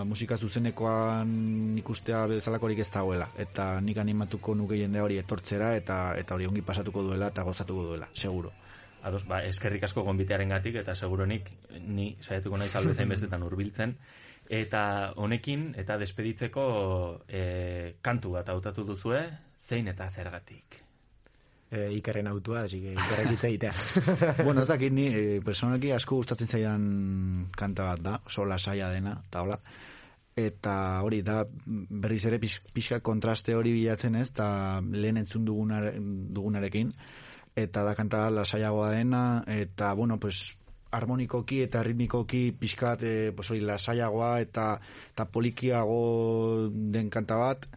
musika zuzenekoan ikustea bezalakorik ez dagoela. Eta nik animatuko nuke jendea hori etortzera eta eta hori ongi pasatuko duela eta gozatuko duela, seguro. Ados, ba, eskerrik asko gonbitearen gatik, eta seguronik ni saiatuko nahi kalbezain bestetan hurbiltzen. Eta honekin, eta despeditzeko e, kantu bat hautatu duzue, zein eta zergatik. Eh, ikerren autua, así que ikerrek hitz egitea. bueno, ez dakit ni, e, personalki asko gustatzen zaidan kanta bat da, oso lasaia dena, eta hola. Eta hori, da berriz ere pix, pixka kontraste hori bilatzen ez, eta lehen entzun dugunar, dugunarekin, eta da kanta lasaiagoa dena, eta bueno, pues, harmonikoki eta ritmikoki pixkat e, pues hori lasaiagoa eta, eta polikiago den kanta bat,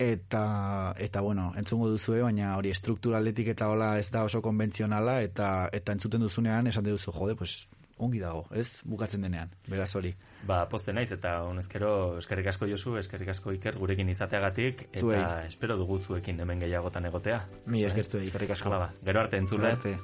eta eta bueno, entzungo duzue, baina hori strukturaletik eta hola ez da oso konbentzionala eta eta entzuten duzunean esan duzu jode, pues ongi dago, ez? Bukatzen denean. Beraz hori. Ba, pozten naiz, eta honezkero eskerrik asko Josu, eskerrik asko Iker gurekin izateagatik, eta Zuei. espero dugu zuekin hemen gehiagotan egotea. Mi eskertu da, ikerrik asko. Hala ba, gero arte entzule. Arte.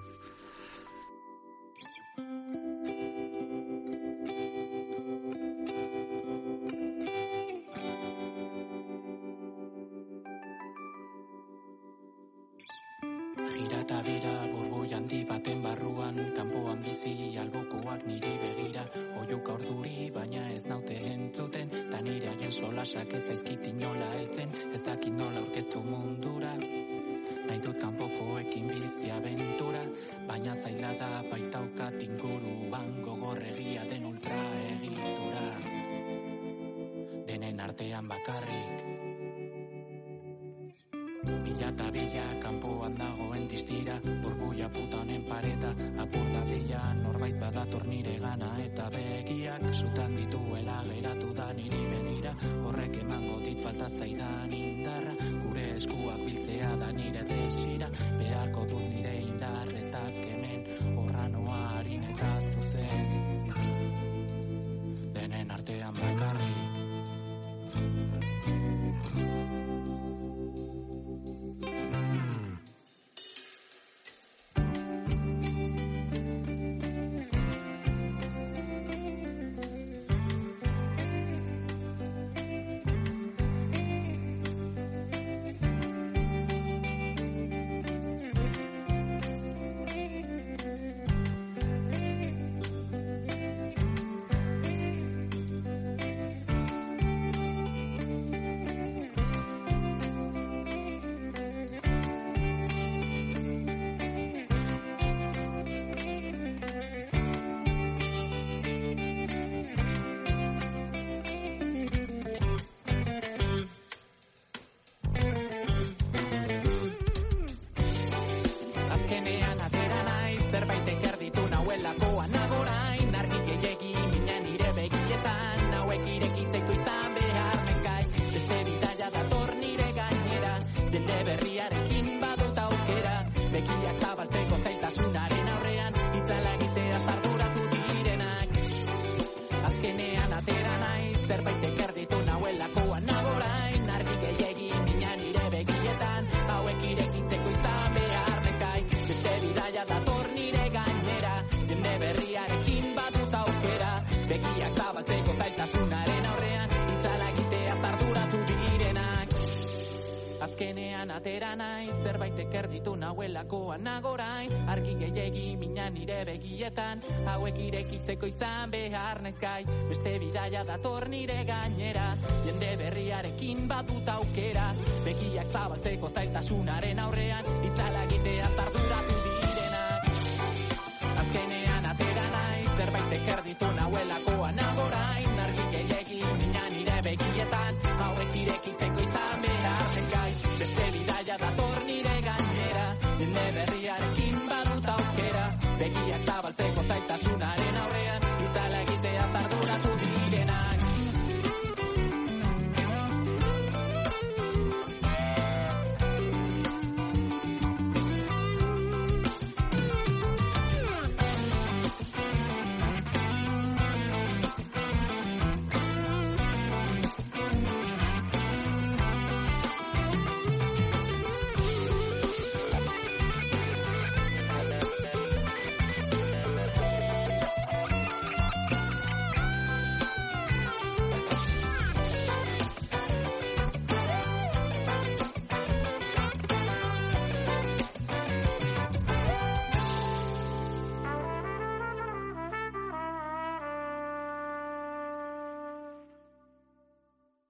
Naiz gai Beste bidaia dator nire gainera. Jende berriarekin badut aukera Begiak zabaltzeko zailtasunaren aurrean Itxala egitea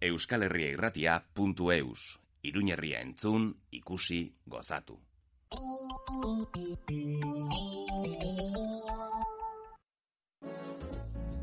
Euskal Herria. Iruñerria entzun, ikusi, gozatu.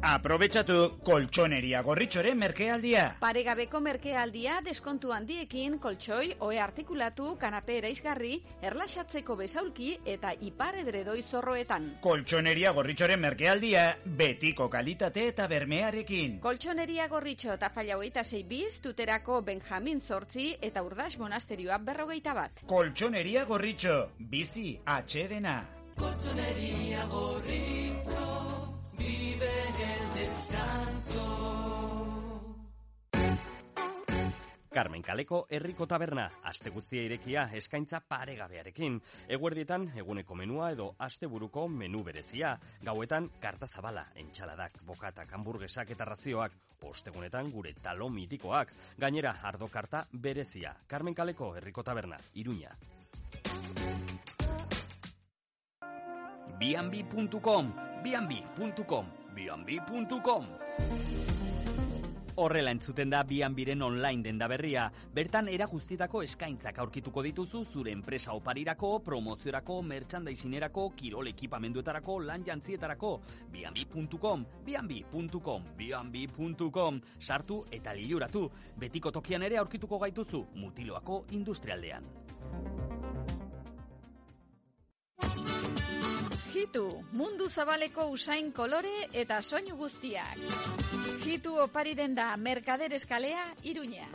Aprobetxatu koltsoneria gorritxoren merkealdia. Paregabeko merkealdia deskontu handiekin koltsoi, oe artikulatu, kanape eraizgarri, erlaxatzeko besaulki eta ipar edredoi zorroetan. Koltsoneria gorritxoren merkealdia betiko kalitate eta bermearekin. Koltsoneria gorritxo eta falla hogeita zei biz, tuterako Benjamin Zortzi eta Urdas Monasterioa berrogeita bat. Koltsoneria gorritxo, bizi atxedena. Colchonería gorrito, vive el descanso. Carmen Kaleko herriko taberna, aste guztia irekia eskaintza paregabearekin. Eguerdietan eguneko menua edo asteburuko menu berezia. Gauetan karta zabala, entxaladak, bokatak, hamburguesak eta razioak. Ostegunetan gure talo mitikoak. Gainera, ardo karta berezia. Carmen Kaleko herriko taberna, Iruña. Bianbi.com, bianbi.com, bianbi.com. Horrela entzuten da Bianbiren online denda berria. Bertan era eskaintzak aurkituko dituzu zure enpresa oparirako, promoziorako, merchandisinerako, kirol ekipamenduetarako, lan jantzietarako. Bianbi.com, bianbi.com, bianbi.com. Sartu eta liluratu. Betiko tokian ere aurkituko gaituzu mutiloako industrialdean. Hitu, mundu zabaleko usain kolore eta soinu guztiak. Hitu opari denda Merkader Eskalea, Iruña.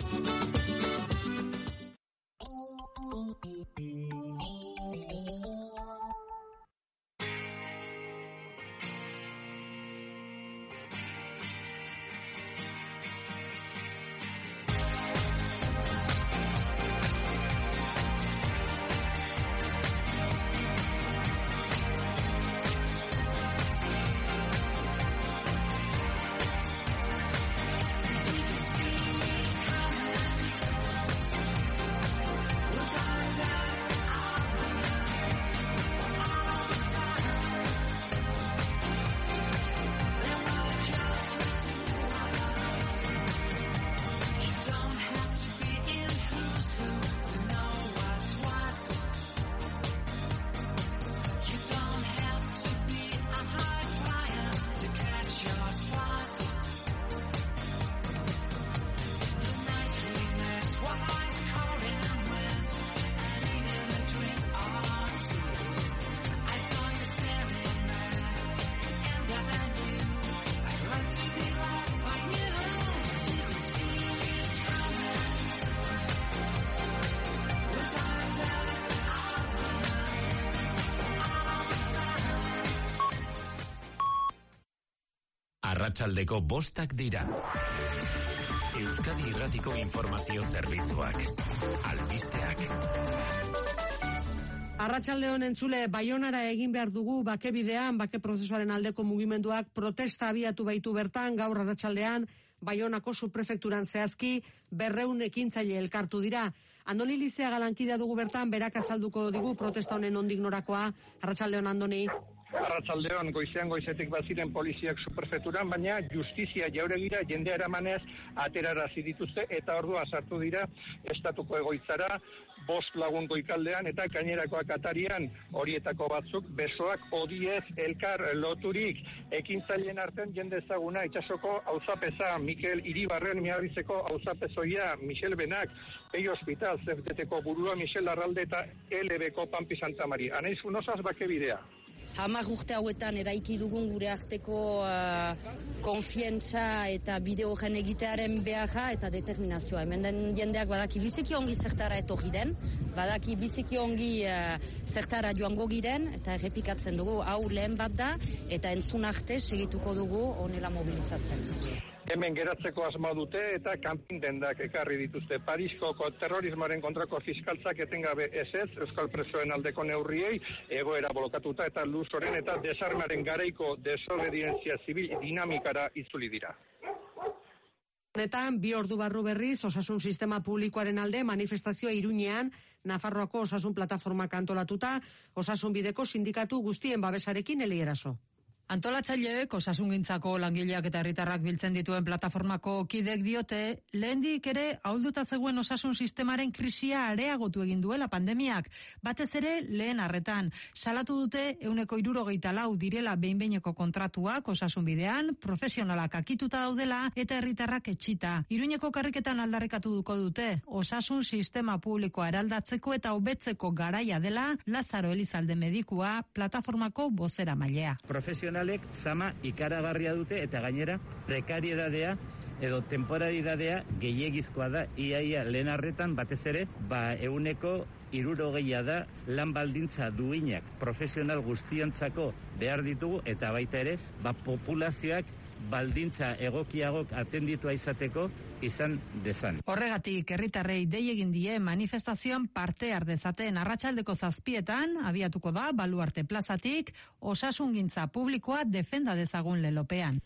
Arratsaldeko bostak dira. Euskadi Irratiko Informazio Zerbitzuak. Albisteak. Arratsalde honen entzule Baionara egin behar dugu bake bidean, bake prozesuaren aldeko mugimenduak protesta abiatu baitu bertan gaur arratsaldean Baionako subprefekturan zehazki berreun ekintzaile elkartu dira. Andoni Lizea galankidea dugu bertan, berak azalduko digu protesta honen ondik norakoa. Arratsaldeon Andoni. Arratzaldeon, goizean goizetik baziren poliziak superfeturan, baina justizia jauregira jendea eramanez aterara dituzte eta ordua sartu dira estatuko egoitzara, bost lagun goikaldean eta gainerakoak atarian horietako batzuk besoak odiez elkar loturik ekintzaileen artean jende ezaguna itxasoko auzapeza Mikel Iribarren miarrizeko auzapezoia Michel Benak, Pei Hospital, zerteteko burua Michel Arralde eta LB-ko Pampi Santa Mari. Anaiz unosaz bakebidea. Hamar urte hauetan eraiki dugun gure arteko uh, konfientza eta bide horren egitearen beharra eta determinazioa. Hemen den jendeak badaki biziki ongi zertara etorri den, badaki biziki ongi uh, zertara joango giren eta errepikatzen dugu hau lehen bat da eta entzun arte segituko dugu onela mobilizatzen. Hemen geratzeko asma dute eta kanpin dendak ekarri dituzte. Parisko ko- terrorismoaren kontrako fiskaltzak etengabe ez ez, Euskal Presoen aldeko neurriei, egoera bolokatuta eta luzoren eta desarmaren garaiko desobedientzia zibil dinamikara itzuli dira. Honetan, bi ordu barru berriz, osasun sistema publikoaren alde manifestazioa iruñean, Nafarroako osasun plataforma antolatuta, osasun bideko sindikatu guztien babesarekin elieraso. Antolatzaileek osasungintzako langileak eta herritarrak biltzen dituen plataformako kidek diote, lehendik ere ahulduta zegoen osasun sistemaren krisia areagotu egin duela pandemiak, batez ere lehen arretan. Salatu dute euneko irurogeita lau direla behinbeineko kontratuak osasun bidean, profesionalak akituta daudela eta herritarrak etxita. Iruñeko karriketan aldarrikatu duko dute, osasun sistema publikoa eraldatzeko eta hobetzeko garaia dela Lazaro Elizalde medikua plataformako bozera mailea. Profesionalek zama ikaragarria dute eta gainera prekariedadea edo temporalidadea gehiegizkoa da iaia lehen arretan. Batez ere ba euneko irurogeia da lan baldintza duinak profesional guztientzako behar ditugu eta baita ere ba populazioak baldintza egokiagok atenditua izateko izan dezan. Horregatik herritarrei dei egin die manifestazioan parte har dezaten arratsaldeko zazpietan abiatuko da baluarte plazatik osasungintza publikoa defenda dezagun lelopean.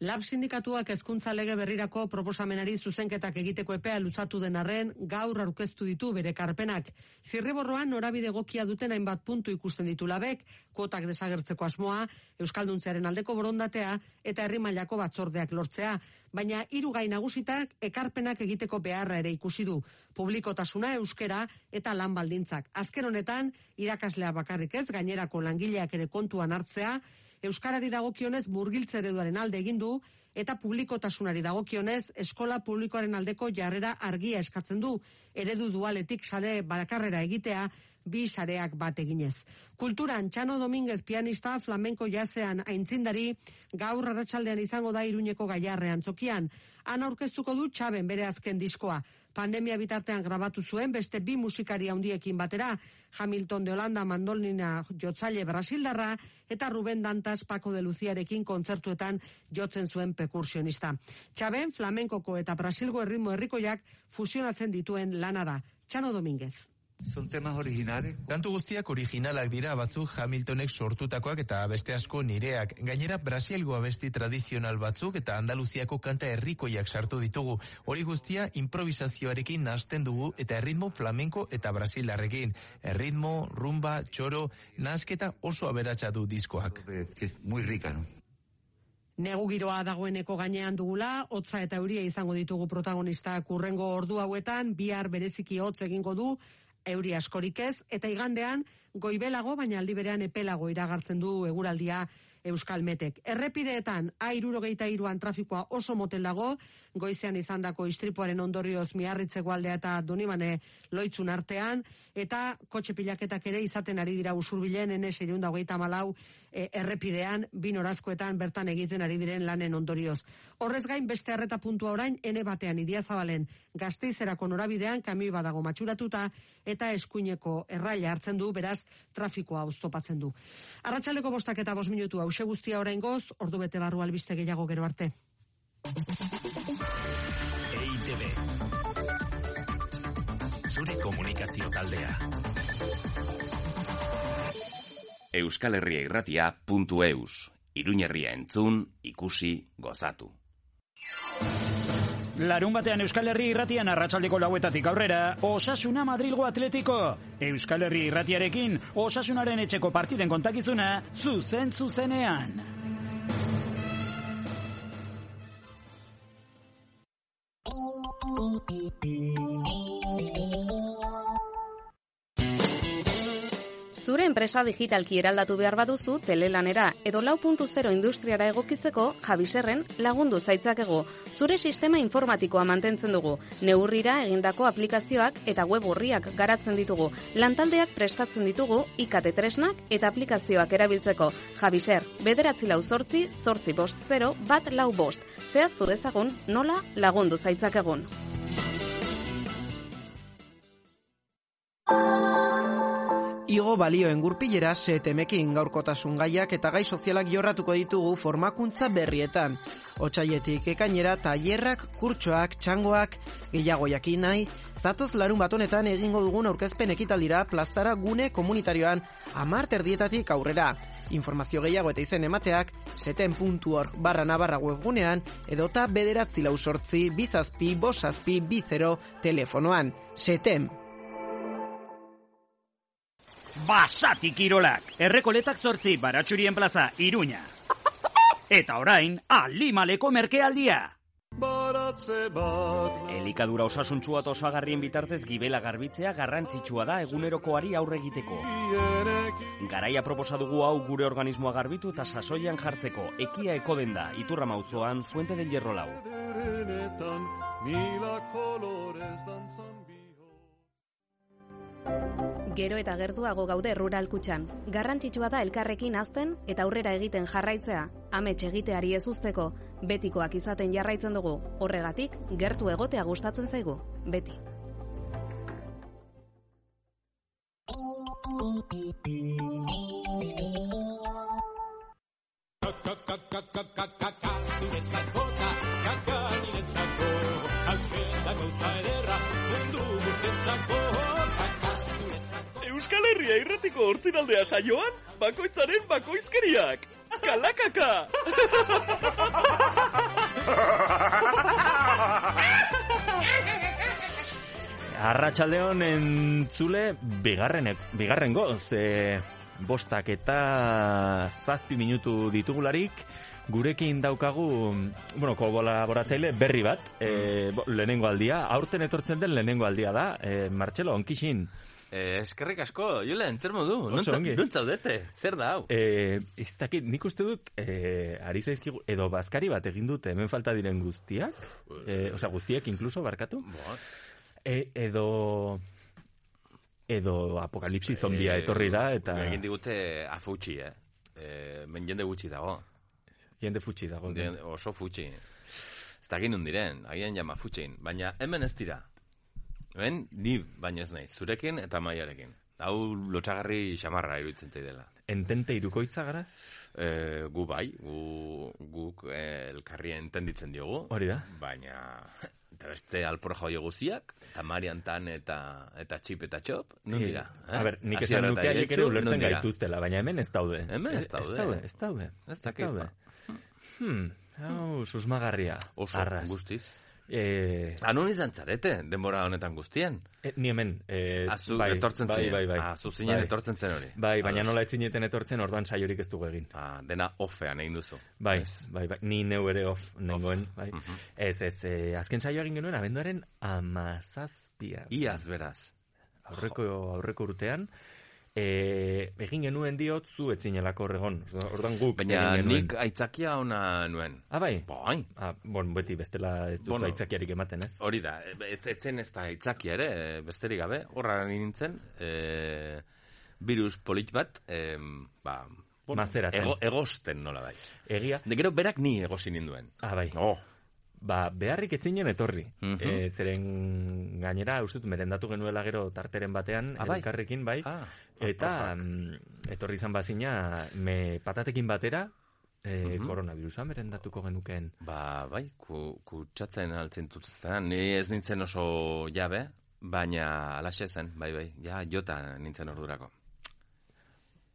Lab sindikatuak hezkuntza lege berrirako proposamenari zuzenketak egiteko epea luzatu den arren gaur aurkeztu ditu bere karpenak. Zirriborroan norabide egokia duten hainbat puntu ikusten ditu labek, kuotak desagertzeko asmoa, euskalduntzearen aldeko borondatea eta herri mailako batzordeak lortzea. Baina hiru gai nagusitak ekarpenak egiteko beharra ere ikusi du. Publikotasuna euskera eta lan baldintzak. Azken honetan irakaslea bakarrik ez gainerako langileak ere kontuan hartzea, Euskarari dagokionez murgiltze ereduaren alde egin du eta publikotasunari dagokionez eskola publikoaren aldeko jarrera argia eskatzen du. Eredu dualetik sare bakarrera egitea bi sareak bat eginez. Kulturan Txano Dominguez pianista flamenko jazean aintzindari gaur arratsaldean izango da Iruñeko gaiarrean zokian. Han aurkeztuko du Txaben bere azken diskoa. Pandemia bitartean grabatu zuen beste bi musikari handiekin batera, Hamilton de Holanda mandolina jotzaile brasildarra eta Ruben Dantas Paco de Luciarekin kontzertuetan jotzen zuen pekursionista. Txaben flamenkoko eta brasilgo erritmo herrikoiak fusionatzen dituen lana da. Txano Dominguez. Son temas originales. Kantu guztiak originalak dira batzuk Hamiltonek sortutakoak eta beste asko nireak. Gainera Brasilgo abesti tradizional batzuk eta Andaluziako kanta herrikoiak sartu ditugu. Hori guztia improvisazioarekin nasten dugu eta erritmo flamenko eta brasilarrekin. Erritmo, rumba, txoro, nasketa oso aberatsa du diskoak. Muy rica, no? Negu giroa dagoeneko gainean dugula, hotza eta euria izango ditugu protagonistak urrengo ordu hauetan, bihar bereziki hotz egingo du, euri askorik ez, eta igandean goibelago, baina aldi berean epelago iragartzen du eguraldia Euskal Metek. Errepideetan, airurogeita iruan trafikoa oso motel dago, goizean izandako istripuaren ondorioz miarritzeko aldea eta donibane loitzun artean, eta kotxe pilaketak ere izaten ari dira usurbilen, ene seriunda hogeita malau e, errepidean, bin orazkoetan bertan egiten ari diren lanen ondorioz. Horrez gain, beste arreta puntua orain, ene batean idia zabalen gazteizerako norabidean, kamioi badago matxuratuta, eta eskuineko erraila hartzen du, beraz, trafikoa oztopatzen du. Arratxaldeko bostak eta bos minutu hause guztia orain goz, ordu bete barru albiste gehiago gero arte. EITB Zure komunikazio taldea Euskal Herria irratia puntu eus. Iruñerria entzun, ikusi, gozatu. Larun batean Euskal Herri irratian arratsaldeko lauetatik aurrera, Osasuna Madrilgo Atletiko. Euskal Herri irratiarekin, Osasunaren etxeko partiden kontakizuna, zuzen zuzenean. Thank you. Zure enpresa digitalki eraldatu behar baduzu telelanera edo lau puntu zero industriara egokitzeko Javiserren lagundu zaitzakegu. Zure sistema informatikoa mantentzen dugu. Neurrira egindako aplikazioak eta web urriak garatzen ditugu. Lantaldeak prestatzen ditugu ikate tresnak eta aplikazioak erabiltzeko. Javiser, bederatzi lau zortzi, zortzi bost zero, bat lau bost. Zehaztu dezagun nola lagundu zaitzakegun. Igo balioen gurpilera setemekin gaurkotasun gaiak eta gai sozialak jorratuko ditugu formakuntza berrietan. Otsaietik ekainera tailerrak, kurtsoak, txangoak, gehiago jakin nahi, zatoz larun bat honetan egingo dugun aurkezpen ekitaldira plazara gune komunitarioan amar terdietatik aurrera. Informazio gehiago eta izen emateak seten.org barra nabarra webgunean edota bederatzi lau sortzi bizazpi bosazpi bizero telefonoan. Setem. Basati Kirolak, errekoletak zortzi baratxurien plaza, Iruña. Eta orain, alimaleko merkealdia. Elikadura osasuntsua eta osagarrien bitartez gibela garbitzea garrantzitsua da egunerokoari aurre egiteko. Garaia proposa dugu hau gure organismoa garbitu eta sasoian jartzeko ekia eko denda iturra mauzoan fuente del hierro lau. Gero eta gertuago gaude rural kutxan. Garrantzitsua da elkarrekin azten eta aurrera egiten jarraitzea. Amets egiteari ez usteko, betikoak izaten jarraitzen dugu. Horregatik, gertu egotea gustatzen zaigu. Beti. Zuretzako eta kaka Herria irratiko hortzidaldea saioan, bakoitzaren bakoizkeriak. Kalakaka! Arratxaldeon entzule bigarren, bigarren goz, e, bostak eta zazpi minutu ditugularik, gurekin daukagu, bueno, kolaboratzaile berri bat, e, lehenengo aldia, aurten etortzen den lehenengo aldia da, e, Martxelo, onkixin. Eh, eskerrik asko, Julen, zer modu? Oso ongi. Nuntz zaudete? Zer da hau? Eh, ez dakit, nik uste dut, eh, ari zaizkigu, edo bazkari bat egin dute, hemen falta diren guztiak, eh, osea, guztiek inkluso, barkatu, e, edo, edo apokalipsi zombia etorri da, eta Egin digute afutxi, eh? eh men jende gutxi dago. Jende futxi dago. Jende, oso futxi. Ez dakit nun diren, agian jama futxin. Baina hemen ez dira. Hemen ni baino ez naiz, zurekin eta maiarekin. Hau lotxagarri xamarra iruditzen zaidela. Entente irukoitza gara? E, gu bai, gu, guk eh, elkarri entenditzen diogu. Hori da. Baina, eta beste alpor joio guziak, eta Mariantan eta, eta txip eta txop, non Eh, dira? A ber, nik esan nuke haiek ere ulertzen dira? gaituztela, baina hemen ez daude. Hemen ez Eh, daude. Ez daude, ez daude. Ez dakit, daude. ba. Hmm, hau, susmagarria. Oso, Arras. guztiz. Eh, Anon izan zarete, denbora honetan guztien? Eh, ni hemen. Eh, Ah, zu etortzen bai, zinen. bai, bai. Ah, zu zinen Bai. etortzen zen hori. Bai, baina nola etzineten etortzen, orduan saiorik ez dugu egin. Ah, dena offean egin duzu. Bai, bai, bai, ni neu ere off nengoen, bai. Mhm. Ez, ez, eh, azken saio egin genuen abenduaren amazazpia. Iaz beraz. Aurreko, aurreko urtean, eh, egin genuen diot zu etzinelako horregon. Orduan guk Baina nik aitzakia ona nuen. Ah, bai? Bai. Ah, bon, beti bestela ez duzu Bueno. aitzakiarik ematen, ez? Hori da, ez, ez zen ez da aitzakia ere, eh, besterik gabe, horra nintzen, e, virus polit bat, e, ba, Mazeratzen. ego, egosten nola bai. Egia. De gero berak ni egosi ninduen. Ah, bai. Oh. Ba, beharrik etzinen etorri. Mhm. Eh, zeren gainera, uste dut, merendatu genuela gero tarteren batean, Ah, bai? elkarrekin, bai. Ah, eta mm, etorri izan bazina, me patatekin batera, eh, Mhm. koronavirusa merendatuko genukeen. Ba, bai, ku, kutsatzen altzen tutzetan, ni ez nintzen oso jabe, baina alaxe zen, bai, bai, ja, jota nintzen ordurako.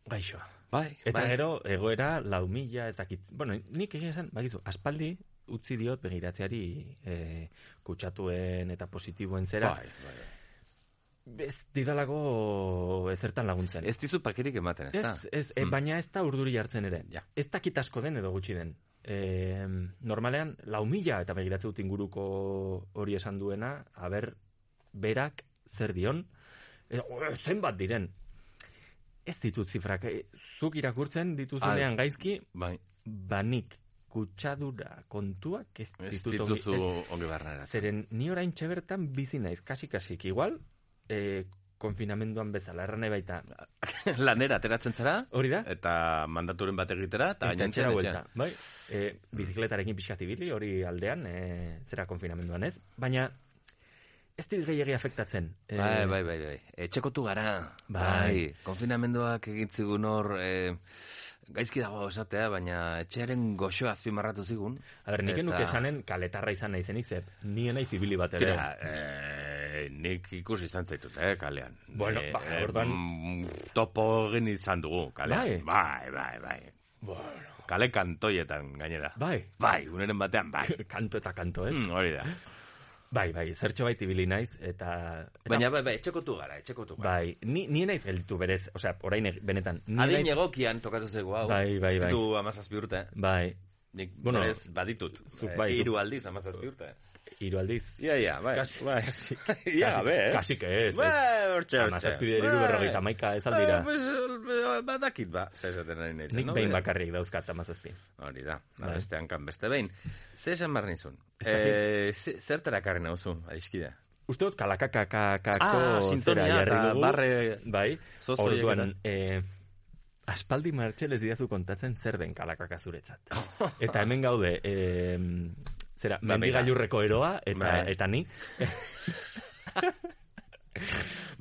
Gaixo. Bai, Eta bai. gero, egoera, lau mila, ez dakit. Bueno, nik egia esan, bakizu, aspaldi, utzi diot begiratzeari e, kutsatuen eta positiboen zera. Bai, bai. Ez didalako ezertan laguntzen. Ez dizu pakirik ematen, ez Ez, da? ez, e, Mm. baina ez da urduri hartzen ere. Ja. Ez dakit asko den edo gutxi den. E, normalean, lau mila eta begiratzen dut inguruko hori esan duena, haber, berak zer dion, e, zenbat diren. Ez ditut zifrak, e, zuk irakurtzen dituzunean gaizki, bai. banik kutsadura kontuak ez, dituzu ongi barneratzen. Zeren ni orain bertan bizi naiz, kasik-kasik, igual, e, konfinamenduan bezala, erran baita. Lanera ateratzen zara, hori da, eta mandaturen bat egitera, eta etxean. buelta, bai. E, bizikletarekin pixkat ibili, hori aldean, e, zera konfinamenduan ez. Baina, ez dit gehiagi afektatzen. E, Bai, bai, bai, bai. Etxekotu gara. Bai. Bai. Konfinamenduak egin zigun hor, e, gaizki dago esatea, baina etxearen goxoa azpimarratu zigun. A ber, nik Eta- esanen kaletarra izan naizenik, ze ni naiz ibili bat ere. Tira, eh, nik ikusi izan zaitut, eh, kalean. Bueno, Eh, ba, eh, orduan- mm, topo egin izan dugu, kalean. Bai, bai, bai. Bueno. Kale kantoietan, gainera. Bai. Bai, uneren batean, bai. Kanto eta kanto, ez? Mm, hori da. Bai, bai, zertxo bait ibili naiz, eta... eta Baina, bai, bai, etxekotu gara, etxekotu gara. Bai, ni, ni naiz gelditu berez, osea, orain benetan. Ni Adin naiz- egokian tokatu zaigu hau. Bai, bai, Ez bai. ditu amazazpi urte. Bai. Nik Bueno, berez baditut. zuk Eh, bai, zuk- hiru aldiz amazazpi urte. Hiru aldiz. Ia, ia, bai. Kasi, bai. kasi, Ia gabe, eh? Kasi que ez. Bai, hortxe, hortxe. Amazazpi bider hiru berrogeita maika ez aldira. Eh, pues, eh, badakit ba, zer ari naizen, Nik behin Be- bakarrik dauzkat amazazpi. Hori da, Bai. beste hankan beste behin. Ze esan behar nizun? Dakit. Eh, ze- zertara karri nauzu, adiskide? Uste dut kalakakakako Ah, zera jarri dugu. barre bai. Orduan, eh, aspaldi martxelez didazu kontatzen zer den kalakaka zuretzat. eta hemen gaude, eh, zera, Ba, mendigailurreko eroa, eta, Bai. eta ni.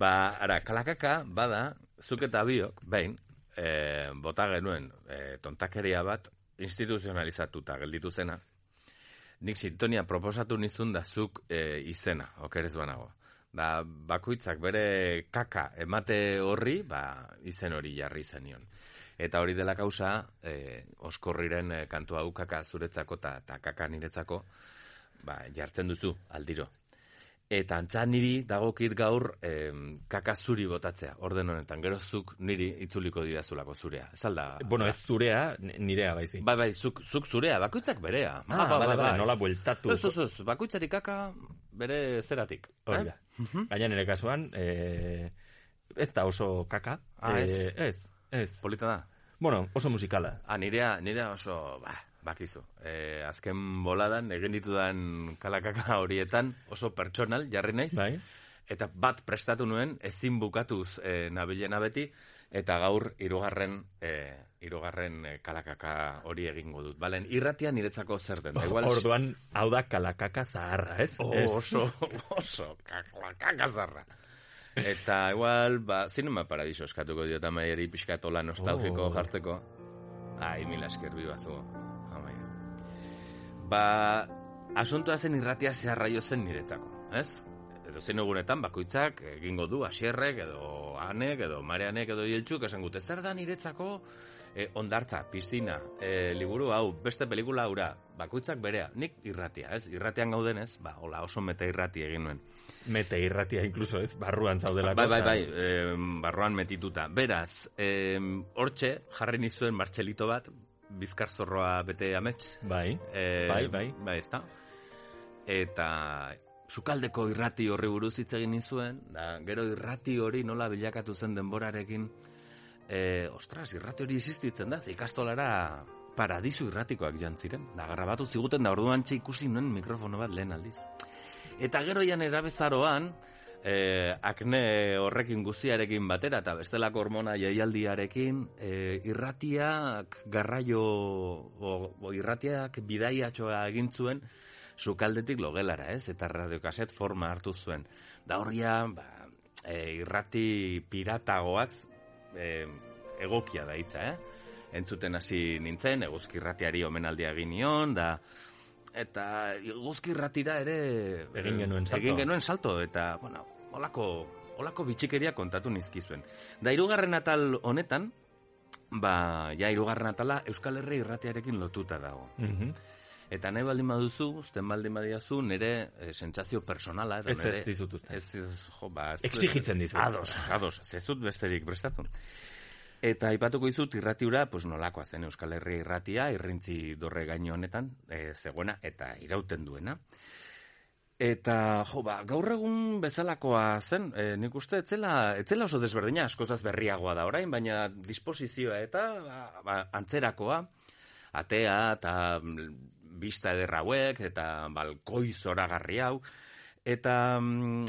Ba, ara, kalakaka, bada, zuk eta biok, behin, e, bota genuen e, tontakeria bat instituzionalizatuta gelditu zena, nik sintonia proposatu nizun da zuk e, izena, okerez banago. Da, bakoitzak bere kaka emate horri, ba, izen hori jarri zenion. Eta hori dela kausa, e, oskorriren e, kantu hau kaka zuretzako eta ta kaka niretzako, ba, jartzen duzu aldiro. Eta antza niri dagokit gaur em, kaka zuri botatzea, orden honetan, gero zuk niri itzuliko didazulako zurea. Ez alda? Bueno, ez zurea, nirea baizik. Bai, bai, zuk, zuk zurea, bakoitzak berea. Ah, bale, bale, nola bueltatu. Ez, ez, ez, bakoitzari kaka bere zeratik. Hori eh? da. Gaina nire kasuan, eh, ez da oso kaka. Ah, ez? Eh, ez, ez. Polita da? Bueno, oso musikala. Ah, nirea, nirea oso, ba, bakizu. E, azken boladan, egin ditudan kalakaka horietan, oso pertsonal, jarri naiz. Bai. Eta bat prestatu nuen, ezin bukatuz e, nabilena beti, eta gaur hirugarren e, hirugarren e, kalakaka hori egingo dut. Balen, irratia niretzako zer den. Da, igual, Orduan, hau da kalakaka zaharra, ez? Oh, oso, oso, kalakaka zarra. Eta igual, ba, zinema paradiso eskatuko diot amaieri pixkatola nostalgiko Oh. jartzeko. Ai, mila esker bibazu. Amai. Ba, asuntoa zen irratia zeharra jo zen niretzako, ez? Edo zein egunetan bakoitzak egingo du asierrek edo anek edo mareanek edo jeltxuk esan gute zer da niretzako e, ondartza, piztina, e, liburu hau, beste pelikula haura, bakoitzak berea, nik irratia, ez? Irratian gaudenez, ba, hola oso meta irrati egin nuen. Mete irratia inkluso, ez? Barruan zaudelako. Bai, bai, bai, em, barruan metituta. Beraz, em, hortxe, jarri nizuen martxelito bat, bizkar zorroa bete amets. Bai, Eh, bai, bai. Bai, ezta. Eta sukaldeko irrati horri buruz hitz egin nizuen, da, gero irrati hori nola bilakatu zen denborarekin, e, ostras, irrati hori existitzen da, ikastolara paradisu irratikoak joan ziren. Da, grabatu ziguten da orduan ikusi nuen mikrofono bat lehen aldiz. Eta gero jan erabezaroan, eh, akne horrekin guziarekin batera eta bestelako hormona jaialdiarekin eh, irratiak garraio o, o irratiak bidaiatxoa egin zuen sukaldetik logelara, ez? Eta radiokaset forma hartu zuen. Da horria, ba, eh, irrati piratagoak eh, egokia da hitza, eh? Entzuten hasi nintzen, eguzki irratiari omenaldia egin nion, da eta eguzki irratira ere Egin genuen salto. Egin genuen salto eta bueno, olako olako bitxikeria kontatu nizkizuen. Da hirugarren atal honetan, ba ja hirugarren atala Euskal Herri irratiarekin lotuta dago. Mhm. Eta nahi baldin baduzu, uzten baldin badiazu, nire eh, sentsazio personala. edo Ez, ez nire- dizut uzten. Ez, ez, jo, ba... ez- Exigitzen dizut. Ados, ados, ez dut besterik prestatu. Eta aipatuko dizut irratiura, pues nolakoa zen Euskal Herria irratia, irrintzi dorre gaino honetan, e, zegoena eta irauten duena. Eta, jo, ba, gaur egun bezalakoa zen, e, nik uste, etzela, etzela oso desberdina, askozaz berriagoa da orain, baina disposizioa eta ba, ba, antzerakoa, atea eta bista ederra hauek, eta balkoi zoragarri hau, eta mm,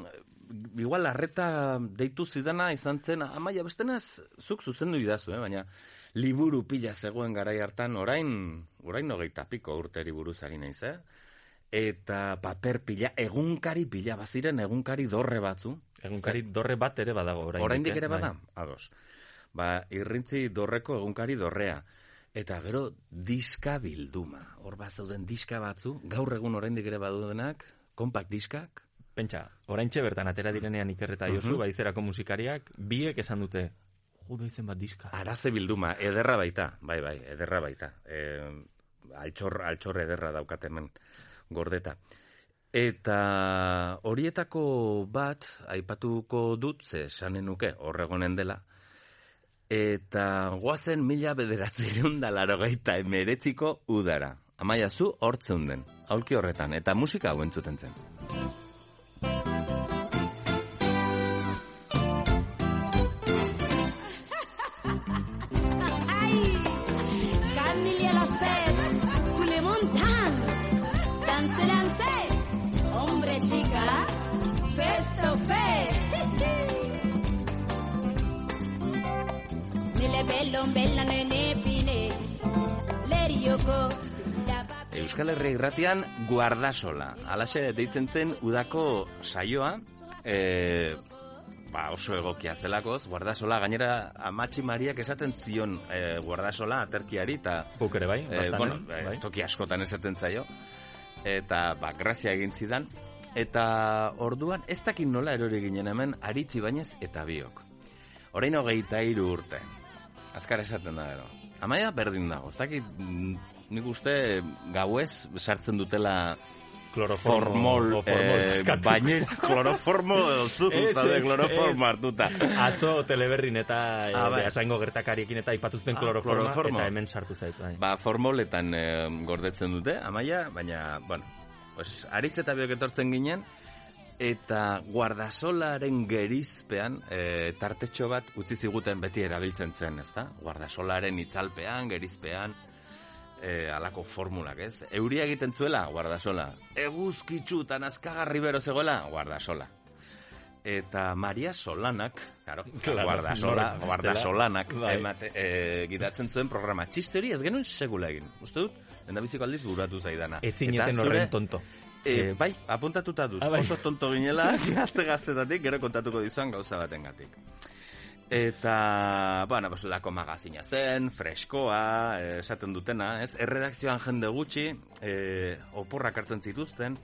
igual arreta deitu zidana izan zen, amaia bestenaz, zuk zuzendu idazu, eh? baina liburu pila zegoen garai hartan, orain, orain hogeita piko urteri buruz ari naiz, eh? eta paper pila, egunkari pila, baziren egunkari dorre batzu. Egunkari dorre bat ere badago oraindik, Oraindik eh? ere bada? Bai. Ados. Ba, irrintzi dorreko egunkari dorrea. Eta gero diska bilduma. Hor bat zauden diska batzu, gaur egun oraindik ere badudenak, kompakt diskak. Pentsa, oraintxe bertan atera direnean Iker eta Josu, Mhm. baizerako musikariak, biek esan dute, judo izen bat diska. Araze bilduma, ederra baita, bai, bai, ederra baita. E, altxor, altxor ederra daukat hemen gordeta. Eta horietako bat, aipatuko dut, ze esanen nuke, horregonen dela, eta goazen mila bederatzireun da larogeita emeretziko udara. Amaia zu hortzen den, aulki horretan, eta musika hau entzuten zen. Euskal Herria irratian guardasola. Alaxe deitzen zen udako saioa, e, ba oso egokia zelakoz, guardasola, gainera amatxi mariak esaten zion e, guardasola aterkiari, eta... Guk ere bai, e, bueno, e, bai. toki askotan esaten zaio, eta ba, grazia egin zidan, eta orduan ez dakit nola erori ginen hemen aritzi bainez eta biok. Orain hogeita hiru urte. Azkar esaten da gero. Amaia berdin dago. Ez dakit, mm, nik uste gauez sartzen dutela Kloroformo, formol, eh, baina kloroformo zu, Ez, zaude ez, kloroformo hartuta. Atzo teleberrin eta eh, Ah, bai. behasaingo gertakariekin eta ipatuzten Ah, kloroforma, kloroformo. eta hemen sartu zaitu. Bai. Ba, formoletan eh, gordetzen dute, amaia, baina, bueno, pues, aritz eta biok etortzen ginen, eta guardasolaren gerizpean e, tartetxo bat utzi ziguten beti erabiltzen zen, ezta? Guardasolaren itzalpean, gerizpean, e, alako formulak, ez? Euria egiten zuela, guardasola. Eguzkitzu eta nazkagarri bero zegoela, guardasola. Eta Maria Solanak, claro, Claro, guardasola, nola, guardasolanak bai. emate, e, gidatzen zuen programa. Txiste hori ez genuen segula egin. Uste dut, lendabiziko aldiz buratu zaidana. Ez zineten horren tonto. E, bai, apuntatuta dut. Ah, bai. Oso tonto ginela, gazte-gaztetatik, gero kontatuko dizuan gauza batengatik. Eta, bueno, pues, lako magazina zen, freskoa, eh, esaten dutena, ez? Erredakzioan jende gutxi, eh, oporrak hartzen zituzten,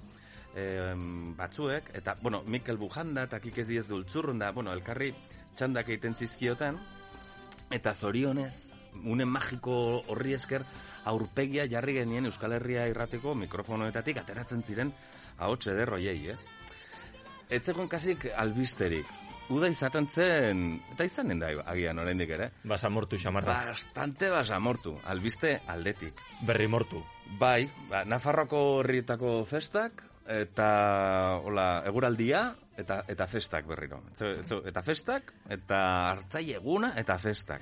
eh, batzuek, eta, bueno, Mikel Bujanda eta Kike Diez dultzurrun da, bueno, elkarri txandak egiten zizkioten, eta zorionez, une magiko horri esker, aurpegia jarri genien Euskal Herria irrateko mikrofonoetatik ateratzen ziren ahots ederroiei, ez? Etzegon kasik albisterik. Uda izaten zen, eta izanen da agian oraindik ere. Basamortu xamarra. Bastante basamortu, albiste aldetik. Berri mortu. Bai, ba, Nafarroko herrietako festak, eta hola, eguraldia, eta, eta festak berriro. Etze- etze- Eta festak, eta hartzai eguna, eta festak.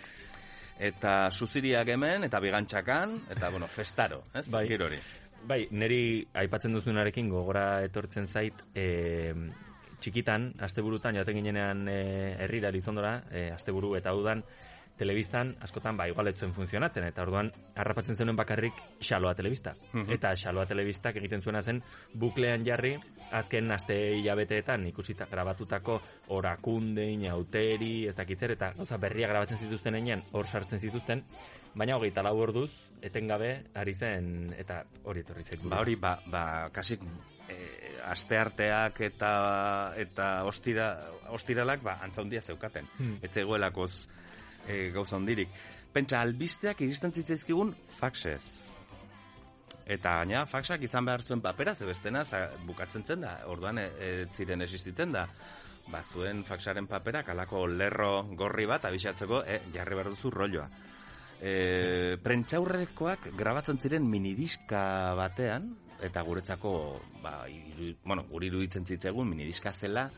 Eta suziriak hemen, eta bigantxakan, eta, bueno, festaro, ez? Bai. Hori. Bai, neri aipatzen duzunarekin gogora etortzen zait, e, txikitan, asteburutan joaten ginenean e, herrira Elizondora, e, asteburu eta udan, telebistan askotan ba igual ez zuen funtzionatzen eta orduan harrapatzen zenuen bakarrik xaloa telebista. Mhm. Eta xaloa telebistak egiten zuena zen buklean jarri azken aste hilabeteetan ikusita grabatutako orakunde, inauteri, ez dakitzer eta gauza berria grabatzen zituzten heinean hor sartzen zituzten, baina hogeita lau orduz etengabe ari zen eta hori etorri zait. Ba hori, ba, ba kasik e, astearteak eta eta ostira, ostiralak ba, antza handia zeukaten. Hmm. Ez zegoelakoz e, gauza handirik. Pentsa, albisteak iristen zitzaizkigun faxez. Eta gaina faxak izan behar zuen papera, ze bestena bukatzen zen da, orduan e, e, ziren existitzen da. Ba, zuen faxaren paperak alako lerro gorri bat abisatzeko, e, jarri behar duzu rolloa. E, prentxaurrekoak grabatzen ziren minidiska batean, eta guretzako, ba, iru, bueno, guri iruditzen zitzegun minidiska zela,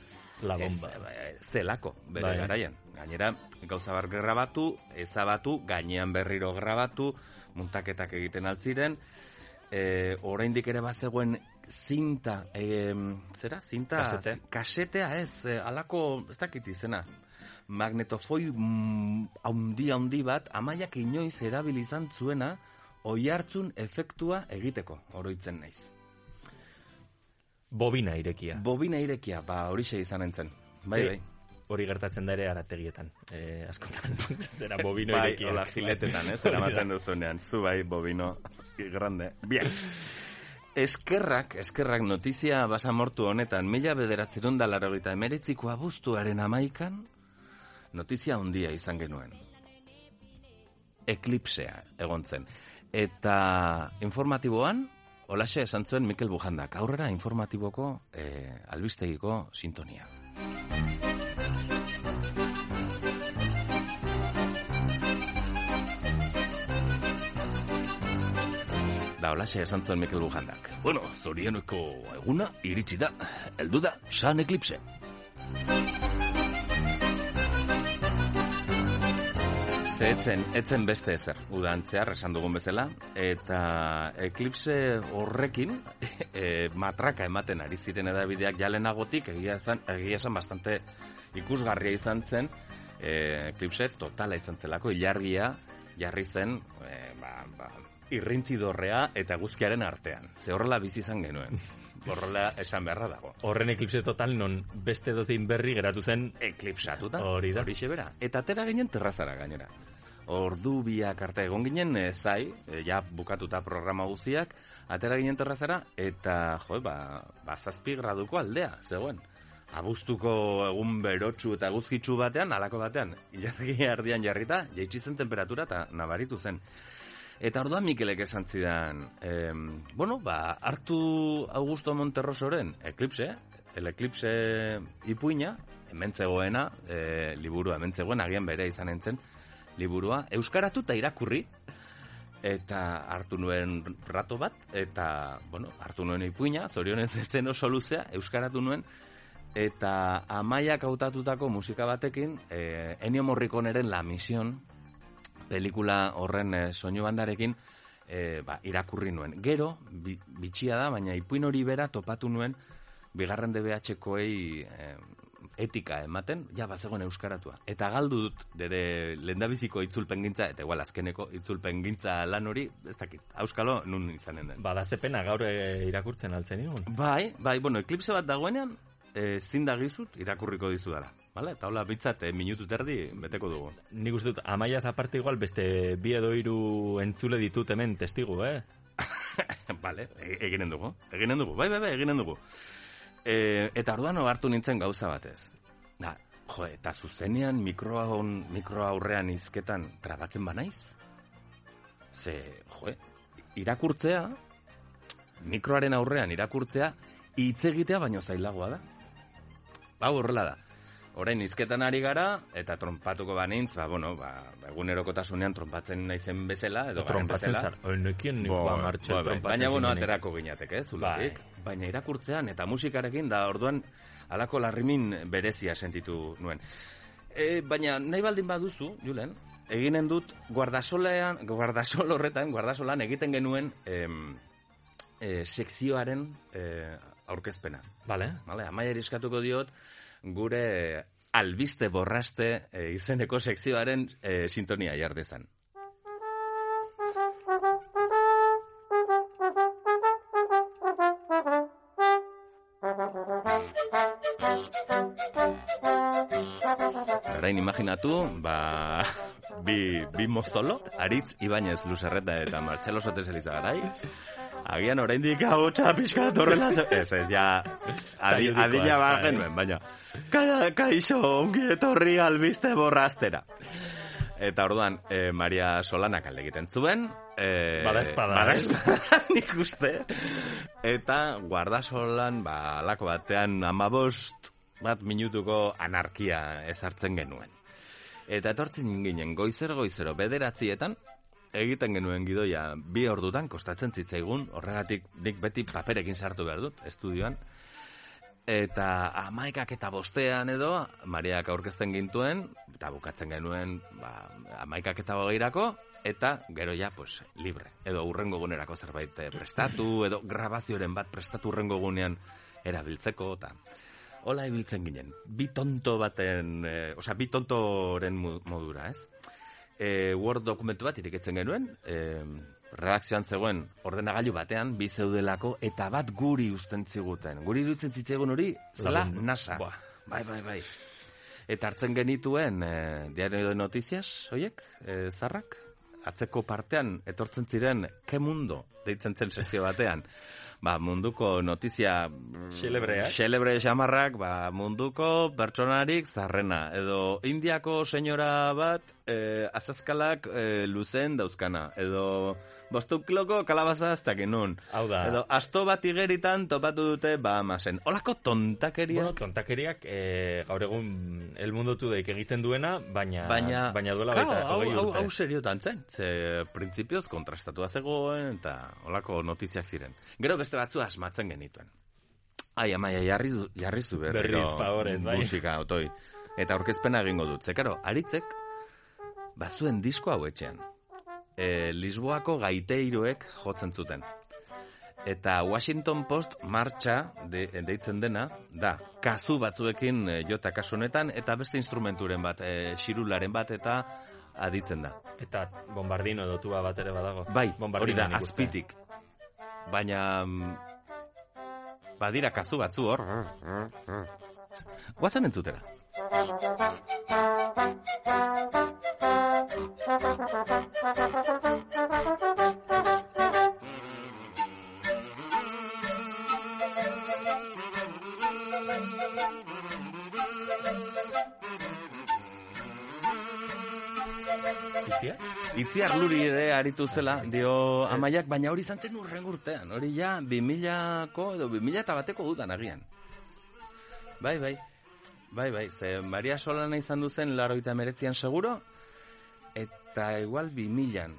La bomba. ez, e, zelako, bere Bai. garaian. Gainera, gauza bar grabatu, ezabatu, gainean berriro grabatu, muntaketak egiten altziren, e, oraindik ere bazegoen zinta, e, zera, zinta, Kasete. kasetea ez, e, alako, ez dakit izena, magnetofoi mm, haundi haundi bat, amaiak inoiz erabili izan zuena, oi hartzun efektua egiteko, oroitzen naiz. Bobina irekia. Bobina irekia, ba, horixe izan entzen. Bai, Eh, bai. Hori gertatzen da ere arategietan. Eh, askotan, zera bobino bai, irekia. hola, filetetan, ez? Eramaten duzunean. Zu bai, bobino, grande. Bien. Eskerrak, eskerrak notizia basamortu honetan, mila bederatzerun da larogeita emeretziko abuztuaren amaikan, notizia handia izan genuen. Eklipsea egon zen. Eta informatiboan, holaxe esan zuen Mikel Bujandak, aurrera informatiboko eh, albistegiko sintonia. Da, holaxe esan zuen Mikel Bujandak. Bueno, zorioneko eguna iritsi da. Heldu da, Sun Eclipse. Ze etzen, etzen beste ezer, udantzear esan dugun bezala, eta eklipse horrekin e, matraka ematen ari ziren edabideak jalenagotik, egia esan, egia esan bastante ikusgarria izan zen, e, eklipse totala izan zelako, ilargia jarri zen, e, ba, ba, irrintzidorrea eta guzkiaren artean. Ze horrela bizi izan genuen. Horrela esan beharra dago. Horren eklipse total non beste dozein berri geratu zen eklipsatuta. Hori da. Horixe bera. Eta atera ginen terrazara gainera. Ordu biak arte egon ginen e, zai, e, ja bukatuta programa guztiak, atera ginen terrazara, eta jo, ba, ba zazpi graduko aldea, zegoen. Abuztuko egun berotsu eta guzkitsu batean, alako batean, ilargi ardian jarrita, jaitsi zen temperatura eta nabaritu zen. Eta orduan Mikelek esan zidan, em, bueno, ba, hartu Augusto Monterrosoren Eclipse, el Eclipse ipuina, hemen zegoena, e, liburua hemen zegoen, agian bere izan entzen, liburua, euskaratu eta irakurri, eta hartu nuen rato bat, eta, bueno, hartu nuen ipuina, zorionez ez zen oso luzea, euskaratu nuen, eta amaiak hautatutako musika batekin, e, Ennio Morriconeren La Misión, pelikula horren e, soinu bandarekin, e, ba, irakurri nuen. Gero, bi, bitxia da, baina ipuin hori bera topatu nuen, bigarren DBH-koei e, etika ematen, ja, bazegoen euskaratua. Eta galdu dut, dere lendabiziko itzulpengintza, eta igual azkeneko itzulpengintza lan hori, ez dakit, auskalo nun izanen den. Badazepena gaur e, irakurtzen altzen nigun. Bai, bai, bueno, eklipse bat dagoenean, e, zindagizut irakurriko dizu dara. Vale? Eta hola, bitzat, e, minutu terdi beteko dugu. Nik uste dut, amaiaz aparte igual beste bi edo hiru entzule ditut hemen testigu, eh? Vale, e- eginen dugu, eginen dugu, bai, bai, bai, eginen dugu. E, eta orduan hartu nintzen gauza batez. Da, jo, eta zuzenean mikroa, on, mikroa aurrean izketan trabatzen banaiz? Ze, jo, irakurtzea, mikroaren aurrean irakurtzea, hitz egitea baino zailagoa da. Ba, horrela da. Orain izketan ari gara, eta trompatuko banintz, ba, bueno, ba, egunerokotasunean trompatzen naizen bezala, edo garen bezala. nik Bo, ba martxel bo, bai. trompatzen Baina, bueno, aterako gineatek, eh, zulotik. Bai. Baina irakurtzean eta musikarekin da orduan alako larrimin berezia sentitu nuen. E, baina nahi baldin baduzu, Julen, eginen dut guardasolean, guardasol horretan, guardasolan egiten genuen em, e, sekzioaren e, aurkezpena. Vale. Vale, amaia eskatuko diot gure albiste borraste e, izeneko sekzioaren e, sintonia jar dezan. Orain imaginatu, ba, bi, bi mozolo, Aritz Ibañez Luzerreta eta Martxelo Sotes Elizagarai, agian oraindik ahotsa pixka horrela ze- ez, ez, ja, adi, adila bar genuen, baina, ka, kaixo, ongi etorri albiste borrastera. Eta orduan, e, Maria Solanak alde egiten zuen. E, Bada eh? espada, nik uste. Eta guardasolan, ba, alako batean amabost bat minutuko anarkia ezartzen genuen. Eta etortzen ginen goizero goizero bederatzietan, egiten genuen gidoia bi ordutan kostatzen zitzaigun, horregatik nik beti paperekin sartu behar dut, estudioan. Eta amaikak eta bostean edo, Mariak aurkezten gintuen, eta bukatzen genuen ba, amaikak eta hogeirako, eta gero ja, pues, libre. Edo urrengo gunerako zerbait eh, prestatu, edo grabazioren bat prestatu urrengo gunean erabiltzeko, eta hola ibiltzen ginen. Bi tonto baten, eh, osea, bi tontoren modura, ez? E, Word dokumentu bat ireketzen genuen, e, redakzioan zegoen ordenagailu batean, bi zeudelako, eta bat guri usten ziguten. Guri irutzen zitzaigun hori, zela. NASA. Buah. Bai, bai, bai. Eta hartzen genituen e, diario de noticias, hoiek, e, zarrak, atzeko partean etortzen ziren ke mundo deitzen zen sesio batean. Ba, munduko notizia Xelebreak. Xelebre xamarrak, ba, munduko pertsonarik zarrena. Edo indiako senyora bat eh, azazkalak eh, luzen dauzkana. Edo bostu kiloko kalabaza ez dakin nun. Hau da. Edo asto bat igeritan topatu dute Bahamasen. Olako tontakeria. Bueno, tontakeriak eh, gaur egun elmundotu daik egiten duena, baina, baina, baina duela Claro, baita, hau, hau, hau seriotan zen. Ze printzipioz kontrastatua zegoen eta olako notiziak ziren. Gero beste batzu asmatzen genituen. Ai, amaia, jarri, jarri zu berriro Berriz, bai. musika, otoi. Eta aurkezpena egingo dut. Ze, karo, aritzek, bazuen disko hau etxean. E, Lisboako gaiteiroek jotzen zuten. Eta Washington Post martxa de, deitzen dena, da, kazu batzuekin e, jota kasu honetan, eta beste instrumenturen bat, e, xirularen bat, eta aditzen da. Eta bombardino edo tuba bat ere badago. Bai, hori da, azpitik. Baina, mm, badira kazu batzu hor. Guazen entzutera. Itzia? Itziar luri ere aritu zela, dio amaiak, baina hori izan zen urren urtean. Hori ja, 2000ko edo 2000 eta bateko dudan agian. Bai, bai. Bai, bai. Ze Maria Solana izan duzen laroita meretzian seguro, eta igual 2000an.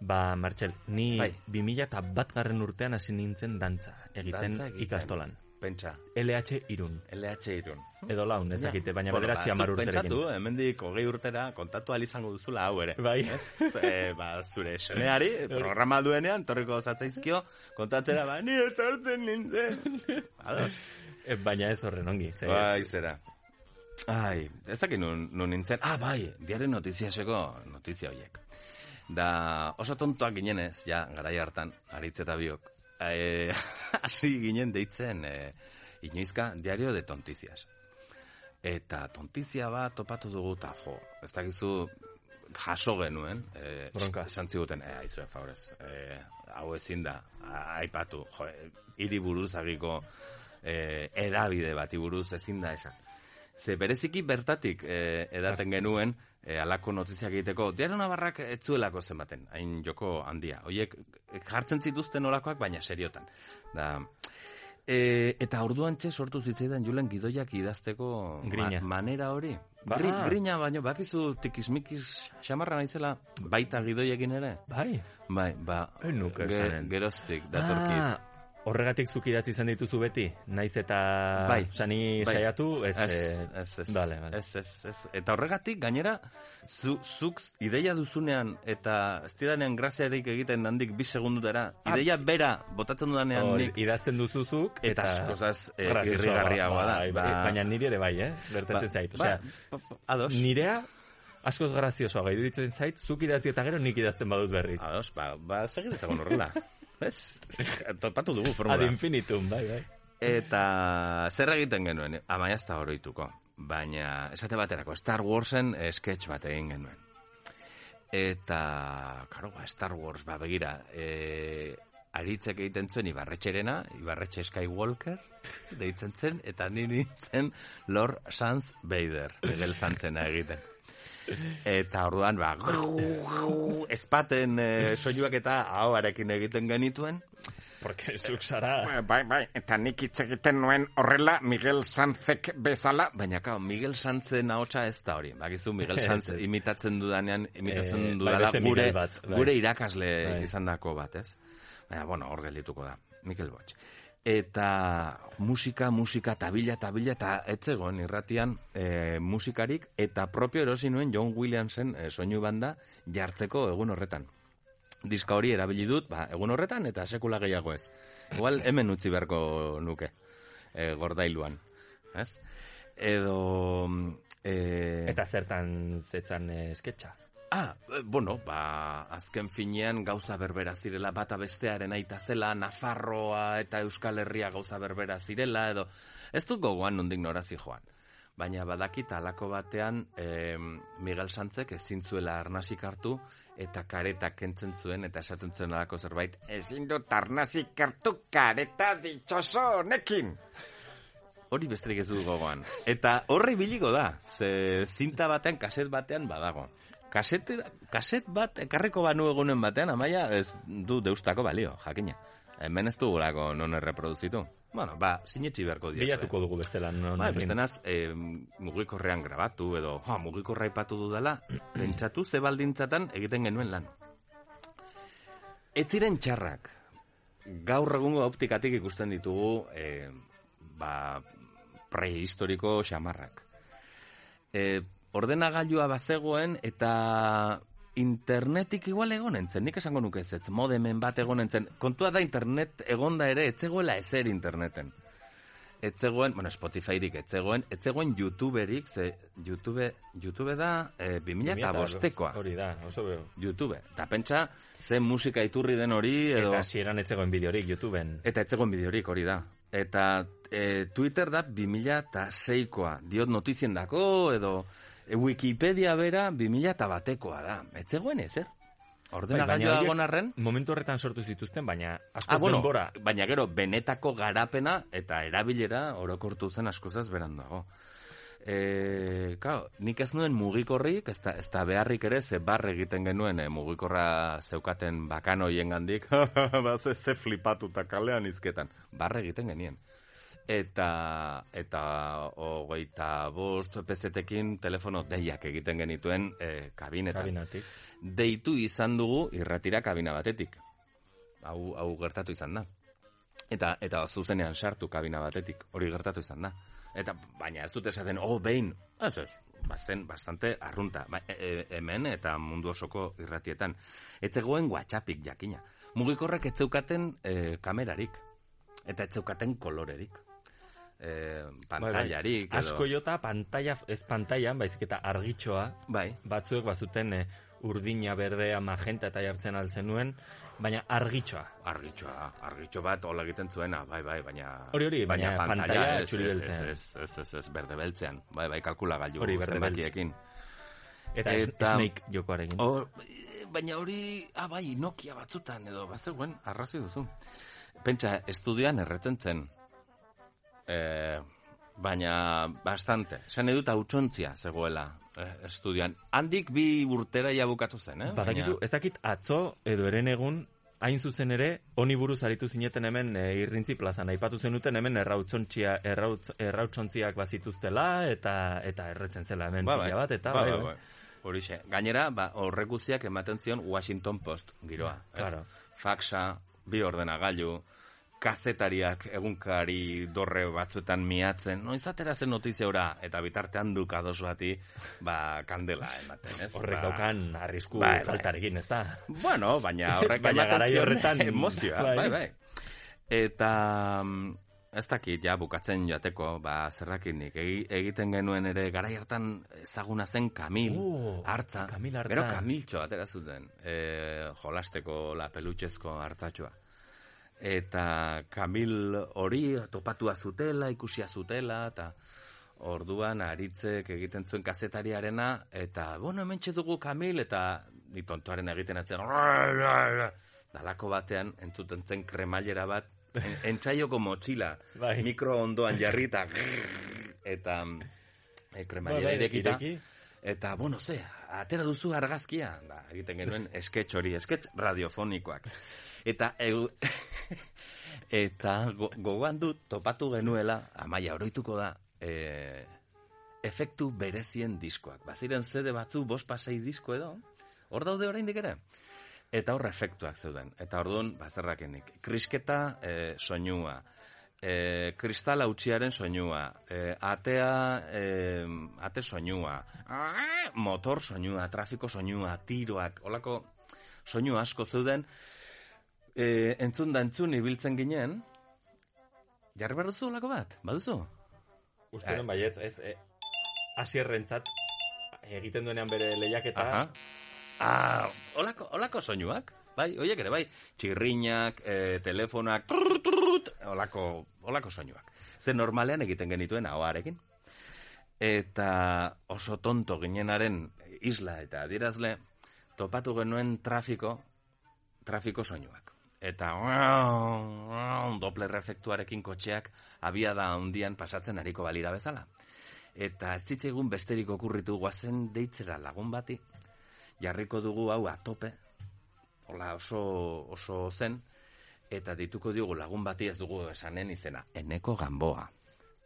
Ba, Martxel, ni Bai. 2000 eta bat garren urtean hasi nintzen dantza, egiten Dantza egiten. ikastolan. Pentsa. LH irun. LH irun. Edo laun, ez dakite, baina Bueno, bederatzi ba, amar urterekin. Pentsatu, hemendik hogei urtera kontatu izango duzula hau ere. Bai. Ez? E, ba, zure semeari, programa duenean, torriko zatzaizkio, kontatzera, ba, ni etortzen nintzen. Ados. E, baina ez horren ongi. ze- Bai, zera. Ai, ez dakit nun, nun nintzen. Ah, bai, diare notiziaseko notizia horiek. Da, oso tontoak ginenez, ja, garai hartan, aritz eta biok. Eh, hasi ginen deitzen, eh, inoizka, diario de tontizias. Eta tontizia bat topatu dugu, eta jo, ez dakizu, jaso genuen, eh, Bronka. esan ziguten, eh, aizue, favorez, eh, hau ezin da, aipatu, jo, hiri buruz agiko eh, edabide bati buruz ezin da esan. Ze bereziki bertatik eh, edaten genuen, eh, alako notiziak egiteko, diario nabarrak ez zuelako zenbaten, hain joko handia. Hoiek eh, jartzen zituzten olakoak, baina seriotan. Da, e, eta orduan txe sortu zitzaidan Julen gidoiak idazteko Grina. manera hori. Ba. Gri, grina baino, bakizu tikismikis xamarra naizela, baita gidoiekin ere. Bai. Bai, ba, ge- geroztik datorkit. Ah, horregatik zuk idatzi izan dituzu beti? Naiz eta Bai. Osa, ni Bai. saiatu, ez... ez, eh, ez, ez, Dale, dale. ez, ez, ez. Eta horregatik, gainera, zu, zuk ideia duzunean eta ez didanean graziarik egiten handik bi segundutera, Ah. ideia bera botatzen dudanean Hori, nik, idazten duzuzuk eta askozaz eh, graziosoa, irrigarriagoa da. bai, bai, baina niri ere bai, eh? Gertatzen Ba- zait. ba- Osea, ba- ados. nirea askoz graziosoa gai iruditzen zait, zuk idatzi eta gero nik idazten badut berriz. Ados, ba, ba segitzagon horrela. Ez? Topatu dugu formula. Ad infinitum, bai, bai. Eta zer egiten genuen, amaia ez da oroituko, baina esate baterako Star Warsen sketch bat egin genuen. Eta, karo, ba, Star Wars, ba, begira, e, aritzek egiten zuen Ibarretxerena, Ibarretxe Skywalker, deitzen zen, eta ni nintzen Lord Sans Vader, Egel Santzena egiten. Eta orduan, ba, ezpaten e, soinuak eta ahoarekin egiten genituen. Porque zuk zara... Bai, bai, eta nik hitz egiten nuen horrela Miguel Sanzek bezala, baina kao, Miguel Sanzen ahotsa ez da hori. Bakizu Miguel Ez, Sanz ez. imitatzen dudanean, imitatzen Eh, bai, dudala beste gure, bat, bai. gure irakasle Bai. izandako bat, ez? Baina, bueno, hor geldituko da, Mikel Boch. Eta musika, musika, tabila, tabila, eta etzegoen irratian e, musikarik, eta propio erosi nuen John Williamsen e, soinu banda jartzeko egun horretan. Diska hori erabili dut, ba, egun horretan, eta sekula gehiago ez. Igual hemen utzi beharko nuke, e, gordailuan, ez? Edo... E... Eta zertan zetzan sketcha. Ah, eh, bueno, ba, azken finean gauza berbera zirela bata bestearen aita zela, Nafarroa eta Euskal Herria gauza berbera zirela, edo ez dut gogoan nondik norazi joan. Baina badakit alako batean eh, Miguel Santzek ezin zuela arnasik hartu eta kareta kentzen zuen eta esaten zuen alako zerbait ezin dut arnasik hartu kareta ditxoso honekin. Hori besterik ez dut gogoan. Eta horri biliko da, ze zinta batean, kaset batean badago. Kaset, kaset bat ekarriko banu egunen batean, amaia ez du deustako balio, jakina. Hemen ez dugulako non erreproduzitu. Bueno, ba, sinetxi beharko dira. Bilatuko dugu bestela. Non Ba, bestenaz, e, mugikorrean grabatu edo, ha, mugikorra ipatu dudala, pentsatu ze baldintzatan egiten genuen lan. Ez ziren txarrak. Gaur egungo optikatik ikusten ditugu, e, ba, prehistoriko xamarrak. E, ordenagailua bazegoen eta internetik igual egon entzen, nik esango nuke ez, ez modemen bat egon entzen. Kontua da internet egonda ere, etzegoela ezer interneten. Etzegoen, bueno, Spotifyrik etzegoen, etzegoen YouTuberik, ze YouTube, YouTube da e, 2000 eta bostekoa. Hori da, oso beo. YouTube. Eta pentsa, ze musika iturri den hori, edo... Eta hasieran ez zegoen bideorik YouTubeen. Eta etzegoen bideorik hori da. Eta e, Twitter da 2006koa. Diot notizien dako, edo Wikipedia bera 2000 eta batekoa da. Etzegoen ezer. Ordenagailua horiek egon arren, Momentu horretan sortu zituzten, baina asko Ah, bueno, denbora. baina gero, benetako garapena eta erabilera orokortu zen askozaz berandago. E, kao, nik ez nuen mugikorrik, ez da, ez da beharrik ere, ze barre egiten genuen e, mugikorra zeukaten bakan hoien gandik, ba, ze, ze flipatuta kalean izketan. Barre egiten genien. Eta, eta hogeita bost pezetekin telefono deiak egiten genituen e, kabinetan. Kabinatik. Deitu izan dugu irratira kabina batetik. Hau, hau gertatu izan da. Eta, eta zuzenean sartu kabina batetik, hori gertatu izan da. Eta, baina ez dut esaten, oh, behin, ez ez, bazen, bastante arrunta, ba, e, e, hemen eta mundu osoko irratietan. Ez zegoen WhatsAppik jakina. Mugikorrak ez zeukaten e, kamerarik, eta ez zeukaten kolorerik. E, pantailarik, edo... Asko jota pantalla, ez pantailan, baizik eta argitxoa. Bai. Batzuek bazuten eh, urdina, berdea, magenta eta jartzen altzen nuen, baina argitxoa. Argitxoa, argitxo bat hola egiten zuena, bai, bai, baina... Hori, hori, baina ez, txuri ez. Ez, ez, ez, ez, berde beltzean, bai, bai, kalkulagailu Hori, berde beltz. zenbakiekin. Eta, Snake jokoarekin. Baina hori, ah, bai, Nokia batzutan edo, bazegoen, arrazi duzu. Pentsa, estudioan erretzen zen, eh, baina bastante. Esan edut hautsuntzia zegoela eh, estudioan. Handik bi urtera ja bukatu zen, eh? Badakizu, ez dakit atzo edo eren egun, hain zuzen ere, honi buruz aritu zineten hemen e, irrintzi plazan. Aipatu zenuten hemen errautxontzia, errautz, errautxontziak bazituztela eta eta erretzen zela hemen Ba, bai. bat, eta Ba, bai, ba, bai. Horixe. Gainera, ba, horrek ematen zion Washington Post giroa. ez? Claro. Faxa, bi ordenagailu, kazetariak egunkari dorre batzuetan miatzen, noiz atera zen notizia ora, eta bitartean duk ados bati, ba, kandela ematen, ez? Horrek ba, daukan arrisku bai, bai. faltarekin, ez da? Bueno, baina horrek Baina garai horretan, emozioa, bai. bai, bai. Eta mm, ez dakit, ja, bukatzen joateko, ba, zerrakinik, egi, egiten genuen ere garai hartan ezaguna zen Kamil, Uh, hartza, Kamil Hartza. gero Kamiltxo atera zuten, e, jolasteko la pelutxezko hartzatxoa. Eta Kamil hori topatua zutela, ikusia zutela, eta orduan aritzek egiten zuen kazetariarena, eta, bueno, hemen dugu Kamil, eta ni tontoaren egiten atzen, dalako batean, entzuten zen kremailera bat, en, entzaioko motxila, Bai. mikro ondoan jarri, eta eta e, kremailera Bai, bai, irekita, ireki. Eta, bueno, ze, atera duzu argazkia, da, egiten genuen esketx hori, esketx radiofonikoak. Eta, egu, eta go, gogoan dut, topatu genuela, amaia oroituko da, e, efektu berezien diskoak. Baziren zede batzu, bost pasei disko edo, hor daude oraindik ere. Eta hor efektuak zeuden. Eta orduan, bazerrakenik. Krisketa e, soinua, e, kristal hautsiaren soinua, e, atea, e, ate soinua, motor soinua, trafiko soinua, tiroak, olako soinu asko zeuden, e, entzun da entzun ibiltzen ginen, jarri behar duzu olako bat, baduzu? Uste duen baiet, ez, e, asierrentzat egiten duenean bere lehiaketa. Aha. Ah, olako, olako soinuak, bai, oiek ere, bai, txirrinak, e, telefonak, trrrt, olako, olako soinuak. Ze normalean egiten genituen ahoarekin. Eta oso tonto ginenaren isla eta adierazle, topatu genuen trafiko, trafiko soinuak. Eta Doppler efektuarekin kotxeak abiada handian pasatzen ariko balira bezala. Eta ez zitzaigun besterik okurritu guazen deitzera lagun bati, jarriko dugu hau atope, hola oso, oso zen, eta dituko diogu lagun bati ez dugu esanen izena, eneko gamboa,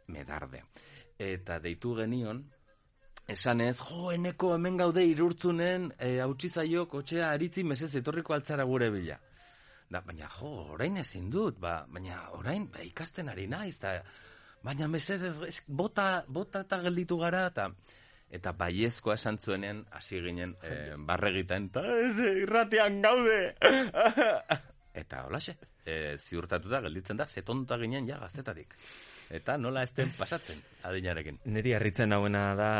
medarde. Eta deitu genion, esanez, jo, eneko hemen gaude irurtzunen, e, hautsi zaio kotxea aritzi mesez etorriko altzara gure bila. Da, baina, jo, orain ezin dut, ba, baina orain ba, ikasten ari naiz, eta, baina mesedez, ez, bota, bota eta gelditu gara, eta eta baiezkoa esan zuenean hasi ginen e, barregiten, eta ez irratian gaude. eta holaxe, e, ziurtatuta gelditzen da, zetonta ginen ja gaztetatik. Eta nola ez den pasatzen, adinarekin. Neri harritzen hauena da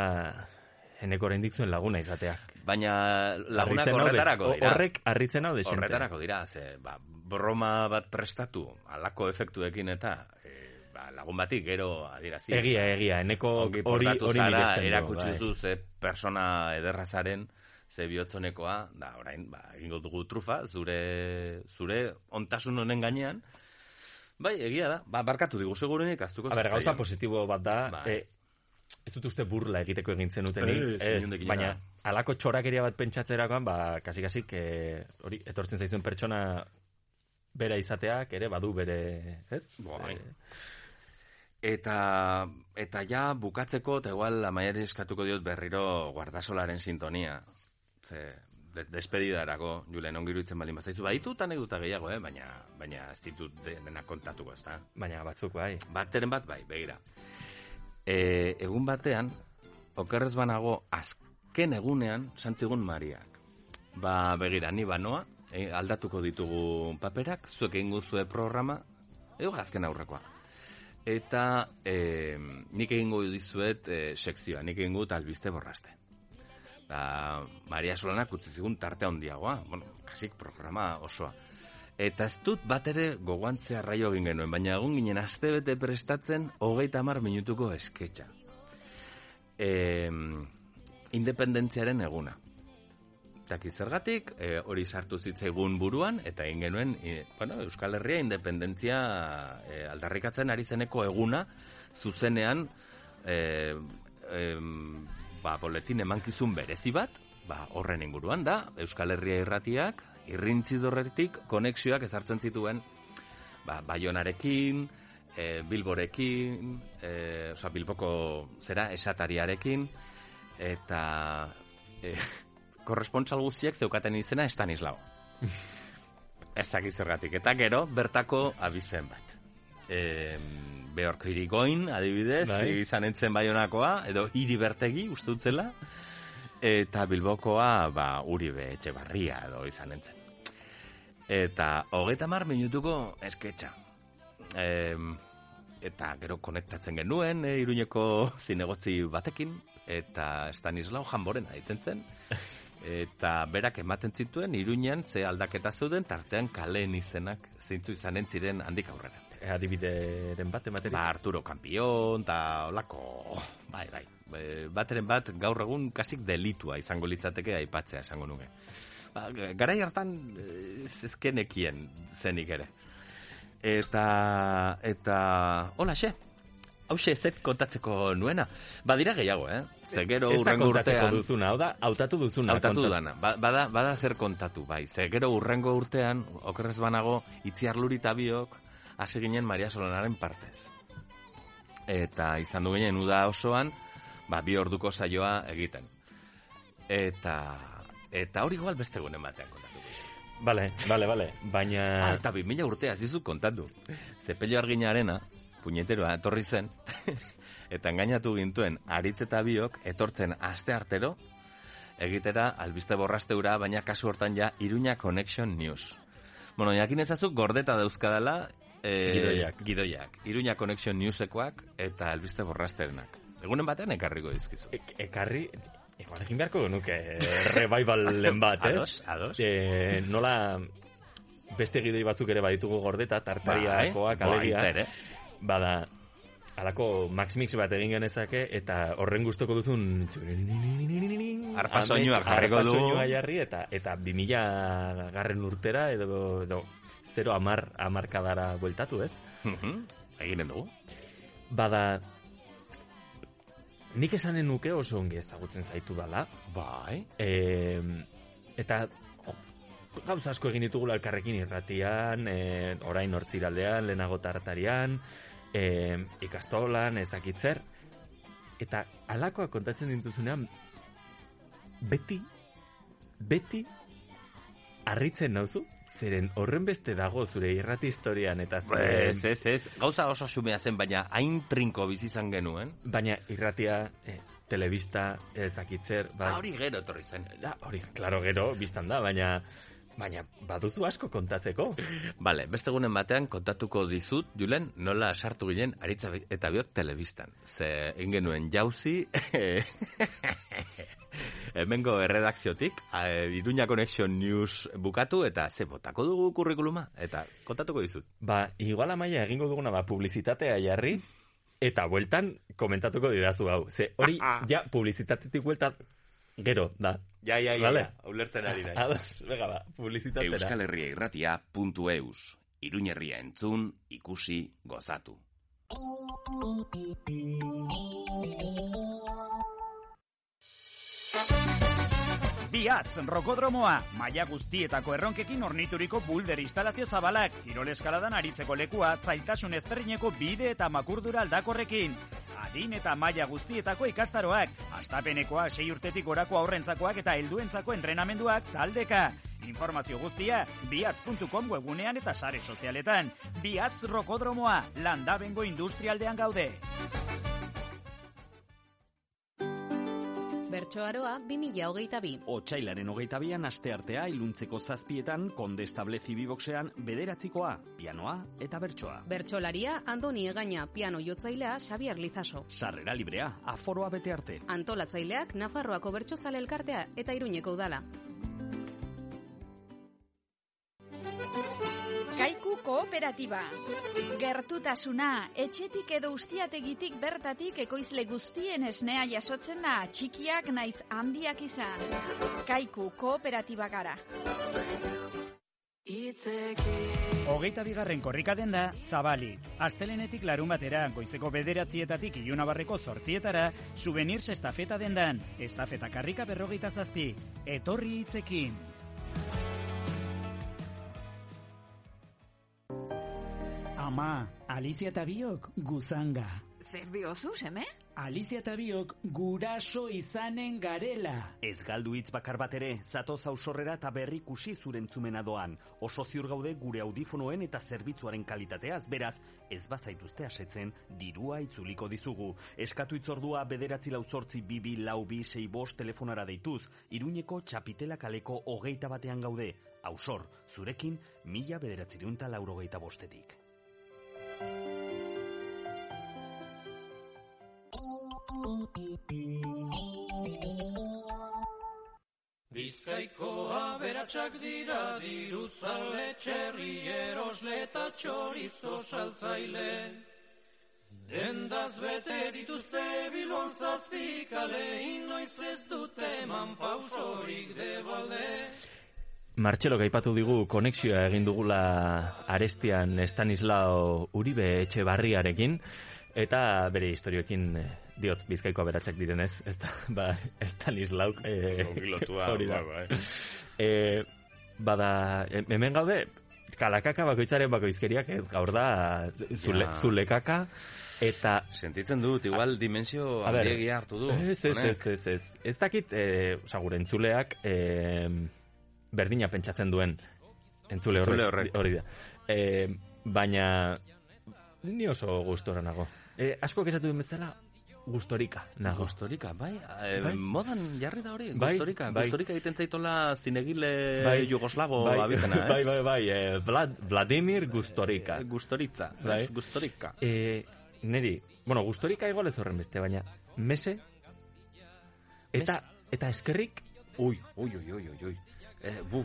eneko oraindik zuen laguna izateak. Baina lagunak horretarako dira. Horrek harritzen hau de xente. Horretarako dira, ze, ba, broma bat prestatu, alako efektuekin eta e, ba, lagun bati gero adierazi. Egia, egia, eneko hori hori erakutsi bai. duzu ze persona ederrazaren, ze bihotzonekoa, da orain, ba, egingo dugu trufa, zure, zure ontasun honen gainean, Bai, egia da. Ba, barkatu digu segurunik aztuko A ber, gauza positibo bat da, Bai. e, ez dut uste burla egiteko egin zenutenik, Ez, ez, inondik baina inora. alako txorakeria bat pentsatzerakoan, ba, kasik-kasik, e, hori, etortzen zaizuen pertsona bera izateak, ere, badu bere, ez? Bai. E, Eta, eta ja bukatzeko, eta igual amaiari eskatuko diot berriro guardasolaren sintonia. Ze, de, despedidarako, Julen, ongiru itzen baldin bazaizu. Baitu anekdota gehiago, eh? baina, baina ez ditut de- dena kontatuko, ez da? Baina batzuk, bai. Bateren bat, bai, begira. E, egun batean, okerrez banago, azken egunean, santzigun Mariak. Ba, begira, ni banoa, e, aldatuko ditugu paperak, zuek egingo zue programa, edo azken aurrekoa. Eta e, nik egingo dizuet e, sekzioa, nik egingo dut albiste borraste. Da, Maria Solanak utzi zigun tarte handiagoa, bueno, kasik programa osoa. Eta ez dut bat ere gogoantzea raio egin genuen, baina egun ginen astebete prestatzen hogeita hamar minutuko esketxa. E, independentziaren eguna. Zaki zergatik, e, hori sartu zitzaigun buruan, eta egin genuen, e, bueno, Euskal Herria independentzia e, aldarrikatzen ari zeneko eguna, zuzenean, e, em, ba, boletin emankizun berezi bat, ba, horren inguruan da, Euskal Herria irratiak, irrintzidorretik konexioak ezartzen zituen, ba, Baionarekin, e, Bilborekin, e, oza, Bilboko zera, esatariarekin, eta e, korrespontsal guztiak zeukaten izena Estanislao. Ezaki zergatik. Eta gero, bertako abizen bat. E, Beorko irigoin, adibidez, Bai. izan entzen baionakoa, edo hiri bertegi, uste dutzela, eta Bilbokoa, ba, Uribe Etxebarria edo izan entzen. Eta hogeita mar minutuko esketxa. E, eta gero konektatzen genuen, e, iruñeko zinegotzi batekin, eta Stanislao Janborena ditzen zen, eta berak ematen zituen iruñan ze aldaketa zeuden tartean kaleen izenak zeintzu izanen ziren handik aurrera. E, adibideren bat ematerik? Ba, Arturo Campion, eta olako, bai, bai, e, bateren bat gaur egun kasik delitua izango litzateke aipatzea esango nuke. Ba, garai hartan eh, ez ezkenekien zenik ere. Eta, eta, hola xe, hause zet kontatzeko nuena. Badira gehiago, eh? Ze gero urrengo urtean... duzuna, hau da, hautatu duzuna. Hautatu dana. Ba- Bada, bada zer kontatu, bai. Ze gero urrengo urtean, okerrez banago, itziar luri eta biok, hasi ginen Maria Solanaren partez. Eta izan du ginen uda osoan, ba, bi orduko saioa egiten. Eta, eta hori igual beste gunen batean kontatu. Bale, bale, bale, baina... Ah, eta bi mila urtea zizu kontatu. Zepello arginarena, puñeteroa, etorri zen, eta engainatu gintuen aritz eta biok, etortzen aste artero, egitera albiste borrasteura, baina kasu hortan ja Iruña Connection News. Bueno, jakin ezazu gordeta dauzkadala eh, Gidoiak. gidoiak. Iruña Connection Newsekoak eta albiste borrasterenak. Egunen batean ekarriko dizkizu. ekarri, igual egin beharko genuke revivalen bat, ez? Ados, ados. E, nola beste gidoi batzuk ere baditugu gordeta, tartariakoak, Bai, alegia. baita ere. Bada, alako Max Mix bat egin genezake, eta horren gustoko duzun... Arpa jarriko du. jarri, eta, eta 2000 garren urtera, edo, edo zero amar, amarkadara bueltatu, ez? Eginen dugu. Bada, nik esanen nuke oso ongi ezagutzen zaitu dala. Bai. E, eta gauza asko egin ditugula elkarrekin irratian, e, orain hortziraldean, lehenago tartarian, e, ikastolan, ezakitzer. Eta alakoa kontatzen dituzunean, beti, beti, harritzen nauzu, zeren horren beste dago zure irrati historian eta zure... Ez, ez, ez. Gauza oso xumea zen, baina hain trinko bizi izan genuen. Baina irratia, eh, telebista, ezakitzer... Ba, Ah, hori gero etorri zen. Da, hori, klaro gero, biztan da, baina... Baina, baduzu asko kontatzeko. Vale, beste egunen batean kontatuko dizut, Julen, nola sartu ginen aritza eta biok telebistan. Ze egin genuen jauzi, hemengo erredakziotik, Iruña Connection News bukatu, eta ze botako dugu kurrikuluma, eta kontatuko dizut. Ba, igual amaia egingo duguna ba, publizitatea jarri, eta bueltan komentatuko didazu hau. Ze hori, ja, publizitatetik bueltan, gero, da. Ja, ja, ja, Vale? ja, ulertzen ari naiz. Ados, venga ba, publizitatera. Euskal Herria irratia puntu eus. Iruñerria entzun, ikusi, gozatu. Biatz, rokodromoa, maila guztietako erronkekin ornituriko bulder instalazio zabalak, kirol eskaladan aritzeko lekua, zailtasun ezberdineko bide eta makurdura aldakorrekin. Adin eta maila guztietako ikastaroak, astapenekoa sei urtetik gorako aurrentzakoak eta helduentzako entrenamenduak taldeka. Informazio guztia, biatz.com webunean eta sare sozialetan. Biatz rokodromoa, landabengo industrialdean gaude. Bertsoaroa 2022. Otsailaren hogeita bian aste artea iluntzeko zazpietan konde establezi biboxean bederatzikoa, pianoa eta bertsoa. Bertsolaria Andoni Egaña, piano jotzailea Xabier Lizaso. Sarrera librea, aforoa bete arte. Antolatzaileak Nafarroako Bertsozale Elkartea eta Iruñeko udala. Kooperatiba. Gertutasuna, etxetik edo ustiategitik bertatik ekoizle guztien esnea jasotzen da, txikiak naiz handiak izan. Kaiku kooperatiba gara. Hogeita bigarren korrikaden da, zabali. Astelenetik larun batera, goizeko bederatzietatik ilunabarreko zortzietara, souvenirs estafeta dendan. Estafeta karrika berrogeita zazpi. Etorri hitzekin. Ama, Alicia eta biok guzanga. Zer diozu, seme? Alicia eta biok guraso izanen garela. Ez galdu hitz bakar bat ere, zatoz ausorrera eta berri kusi zurentzumena doan. Oso ziur gaude gure audifonoen eta zerbitzuaren kalitateaz, beraz, ez bazaituzte asetzen, dirua itzuliko dizugu. Eskatu itzordua bederatzi lau zortzi bibi lau bi sei bost telefonara deituz, iruñeko txapitela kaleko hogeita batean gaude. Ausor, zurekin, mila bederatzireunta laurogeita bostetik. Bizkaiko aberatsak dira diruzale txerri erosle eta txorizo saltzaile. Dendaz bete dituzte bilon zazpikale, inoiz ez dute eman pausorik debalde. Martxelo gaipatu digu konexioa egin dugula arestian Estanislao Uribe etxe barriarekin. Eta bere historioekin eh, diot bizkaiko aberatsak direnez, ez da, ba, Estanislauk eh, Ongi lotua, hori da. bai. Eh, bada, em- hemen gaude, kalakaka bakoitzaren bakoizkeriak, ez gaur da, zule, Ja. zulekaka, eta... Sentitzen dut, igual dimensio handiegia hartu du. Ez, ez, ez, ez, ez. Ez dakit, eh, oza, gure entzuleak eh, berdina pentsatzen duen entzule horrek. Hori da. Eh, baina ni oso gustora nago. Eh, asko esatu duen bezala, gustorika nago. Gustorika, bai. Eh, Bai. Modan jarri da hori, Bai, gustorika. bai. Gustorika egiten zaitola zinegile Bai. jugoslavo bai, abizena, ez? bai, bai, bai, eh, Vlad, Vladimir Gustorika. Gustoritza, Bai. ez, gustorika. Eh, neri, bueno, gustorika igual ez horren beste, baina mese eta eta eskerrik Ui, ui, ui, ui, ui, ui. Eh, bu,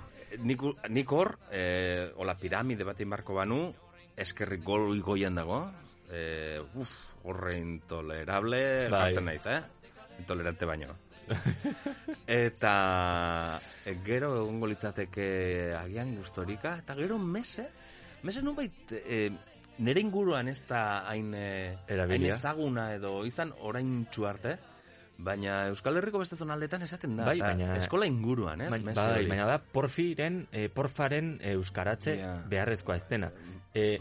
nik, nik hor, eh, hola piramide bat inbarko banu, eskerrik goi goian dago, eh, uf, horre intolerable Bai. jartzen naiz, eh? Intolerante baino. eta eh, gero egongo litzateke agian gustorika, eta gero mese, mese nubait, eh, nire inguruan ez da hain, eh, ezaguna edo izan orain arte, baina Euskal Herriko beste zonaldetan esaten da, Bai, baina- eskola inguruan, ez? Baina, mese bai, hori. baina da porfiren, e, porfaren e, euskaratze Ja. beharrezkoa ez dena. E,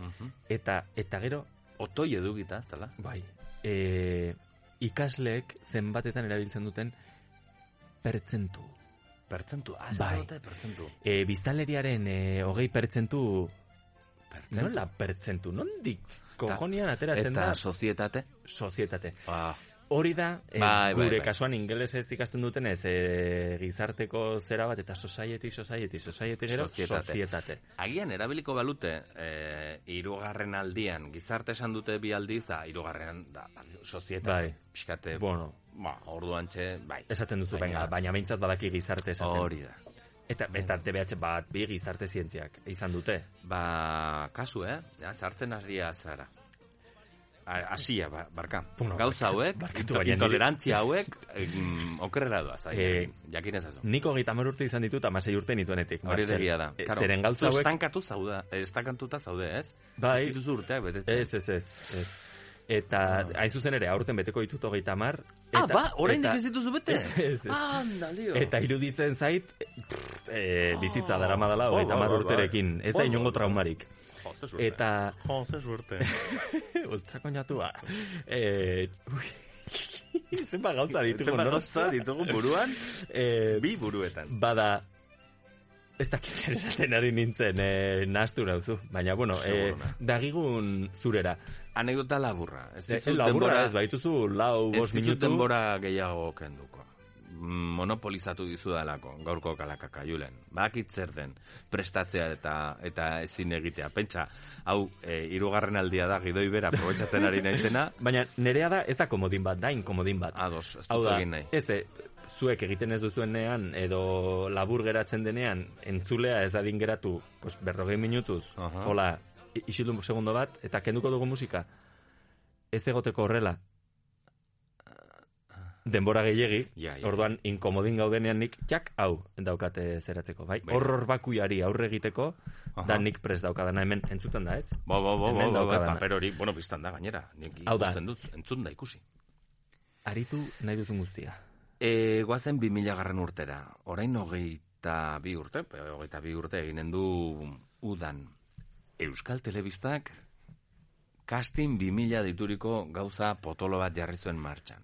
eta, eta gero... Otoi edukita, ez dela? Bai. E, ikasleek zenbatetan erabiltzen duten pertzentu. Pertzentu, ah, bai. pertzentu. E, biztanleriaren e, hogei pertzentu... Pertzentu? Nola pertzentu? Nondik kojonian ateratzen eta da? sozietate? Sozietate. Ah. Hori da, e, Bai, bai, gure bai. kasuan ingelesez ikasten duten ez, e, gizarteko zera bat, eta society, society, society gero, Sozietate. sozietate. Agian erabiliko balute, eh, irugarren aldian, gizarte esan dute bi aldiz, da, irugarren, da, sozietate. Bai. Pixkate, Bueno. ba, orduan txe, bai. Esaten duzu, Baina- baina, behintzat badaki gizarte esaten. Hori da. Eta, eta TBH bat bi gizarte zientziak izan dute. Ba, kasu, eh? Ja, sartzen hasia zara. Hasia, ba, barka. Gauza hauek, intolerantzia hauek, okerrera doaz, Eh, eh, jakin ezazu. Nik hogeita hamar urte izan ditut, amasei urte nituenetik. Hori Martxel. egia da. Claro, Zeren gauza hauek... estankatu zaude, estankatuta zaude, ez? Bai. Ez dituzu urteak betetzen. Ez, ez, ez. ez. Eta, hain zuzen ere, aurten beteko ditut hogeita hamar. Ah, ba, oraindik ez dituzu bete? Ez, ez, ez. Anda, lio. Eta iruditzen zait, pff, e, bizitza dara madala, Oh, hogeita hamar bai, bai, urterekin. Ez da inongo traumarik. Jo, ze suerte. Eta... Jo, ze suerte. Ultrakoñatua. Eh, ui, zenba gauza ditugu, Zenbat no? gauza ditugu buruan? Eh, Bi buruetan. Bada, ez dakit zer esaten ari nintzen, eh, nahastu nauzu. Baina, bueno, eh, Seguruna. dagigun zurera. Anekdota laburra. Ez Eh, dizut laburra denbora- ez, baituzu lau, Ez bost dizut minutu. denbora gehiago kenduko. Monopolizatu dizudalako, gaurko kalakaka julen. Bakit zer den, prestatzea eta eta ezin egitea. Pentsa, hau, e, irugarren aldia da, gidoi bera, aprobetsatzen ari naizena. Baina nerea da ez da komodin bat, da inkomodin bat. Ados, ez Hau dut da, egin nahi. ez, eh, zuek egiten ez duzuenean edo labur geratzen denean entzulea ez dadin geratu pues, berrogei minutuz, Aha. hola, i- isildu segundo bat, eta kenduko dugu musika. Ez egoteko horrela. Denbora gehiegi, Ja, ja. orduan inkomodin gaudenean nik, jak, hau, daukate zeratzeko, bai? Bai. Horror bakuiari aurre egiteko, Aha. da nik prest daukadana hemen entzuten da, ez? Bo, bo, bo, Hemen bo, bo, daukadana. paper hori, bueno, biztan da, gainera. Nik ikusten dut, entzun da ikusi. Aritu nahi duzun guztia. E, guazen 2000 garren urtera. Orain hogeita bi urte, hogeita bi urte eginen du udan. Euskal Telebistak casting 2000 dituriko gauza potolo bat jarri zuen martxan.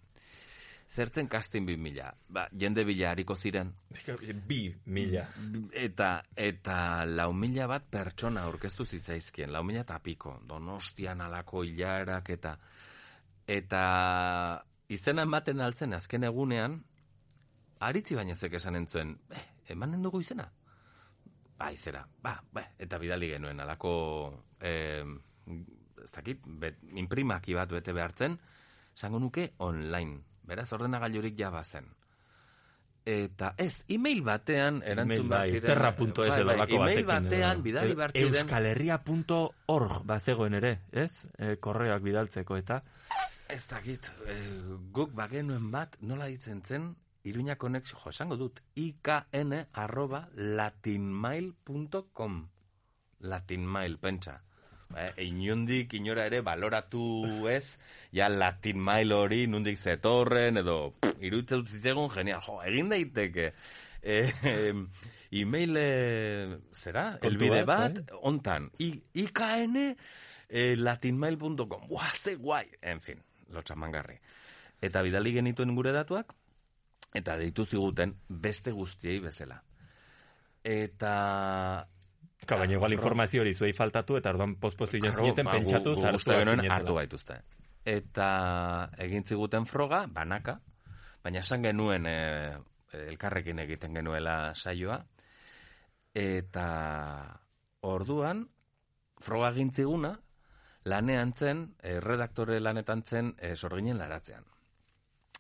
Zertzen casting 2000? Ba, jende bila hariko ziren. Bi mila. Eta, eta lau mila bat pertsona aurkeztu zitzaizkien, lau mila eta piko, donostian alako hilarak eta eta izena ematen altzen azken egunean, aritzi baina zek esan entzuen, eh, emanen dugu izena? Ba, izera, ba, ba, eta bidali genuen alako, eh, ez dakit, bet, imprimaki bat bete behartzen, zango nuke online, beraz ordenagailurik ja bazen. Eta ez, email batean erantzun bat ziren. terra.es Bai, bai, lako email batekin. batean bidali E- behar ziren. Euskalherria.org bazegoen ere, ez? E, korreoak bidaltzeko eta... Ez dakit, eh, guk bagenuen bat, nola ditzen zen, Iruña Connection, jo, esango dut, ikn arroba latinmail.com. Latinmail, pentsa. Eh, inundik inora ere baloratu ez, ja latin mail hori nundik zetorren, edo iruditzen dut zitzegun, genial, jo, egin daiteke. E, email, eh, zera, Kontu elbide bat, bat, ontan, I, IKN eh, latinmail.com, buah, ze guai, en fin, lotxamangarri. Eta bidali genituen gure datuak, eta deitu ziguten beste guztiei bezala. Eta... Ka, baina igual informazio hori zuei faltatu eta orduan pozpozio Claro, zineten ba, pentsatu uste genuen hartu gaituzte. Eta egin ziguten froga, banaka, baina esan genuen e, elkarrekin egiten genuela saioa, eta orduan, froga egin ziguna, lanean zen, e, redaktore lanetan zen, e, sorginen laratzean.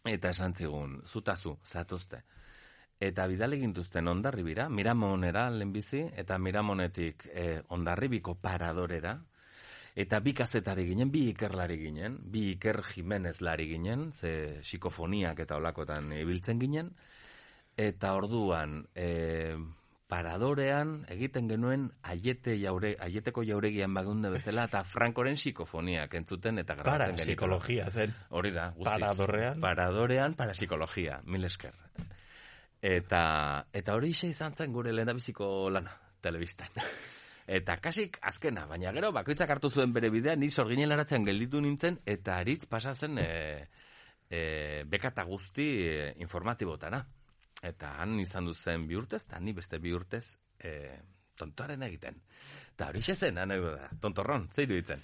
Eta esan zigun, zutazu, zatuzte. Eta bidale gintuzten ondarribira, Miramonera lehenbizi, eta Miramonetik eh, ondarribiko paradorera, eta bi kazetari ginen, bi ikerlari ginen, bi iker Jimenez lari ginen, ze psikofoniak eta olakotan ibiltzen ginen, eta orduan, eh, paradorean egiten genuen aiete jaure, aieteko jauregian bagunde bezala, eta Frankoren psikofoniak entzuten eta grabatzen genituen. Parapsikologia zen. Hori da, guztiz. Paradorrean. Paradorean, parapsikologia, mil esker. Eta, eta hori xe izan zen gure lehendabiziko lana, telebistan. Eta kasik azkena, baina gero bakoitzak hartu zuen bere bidea, ni sorginen laratzen gelditu nintzen, eta aritz pasatzen e, e, bekata guzti e, informatibotana. Eta han izan duzen bi urtez, eta ni beste bi urtez e, tontoaren egiten. Eta hori xe zen, anekdota, tontorron, zeiru ditzen.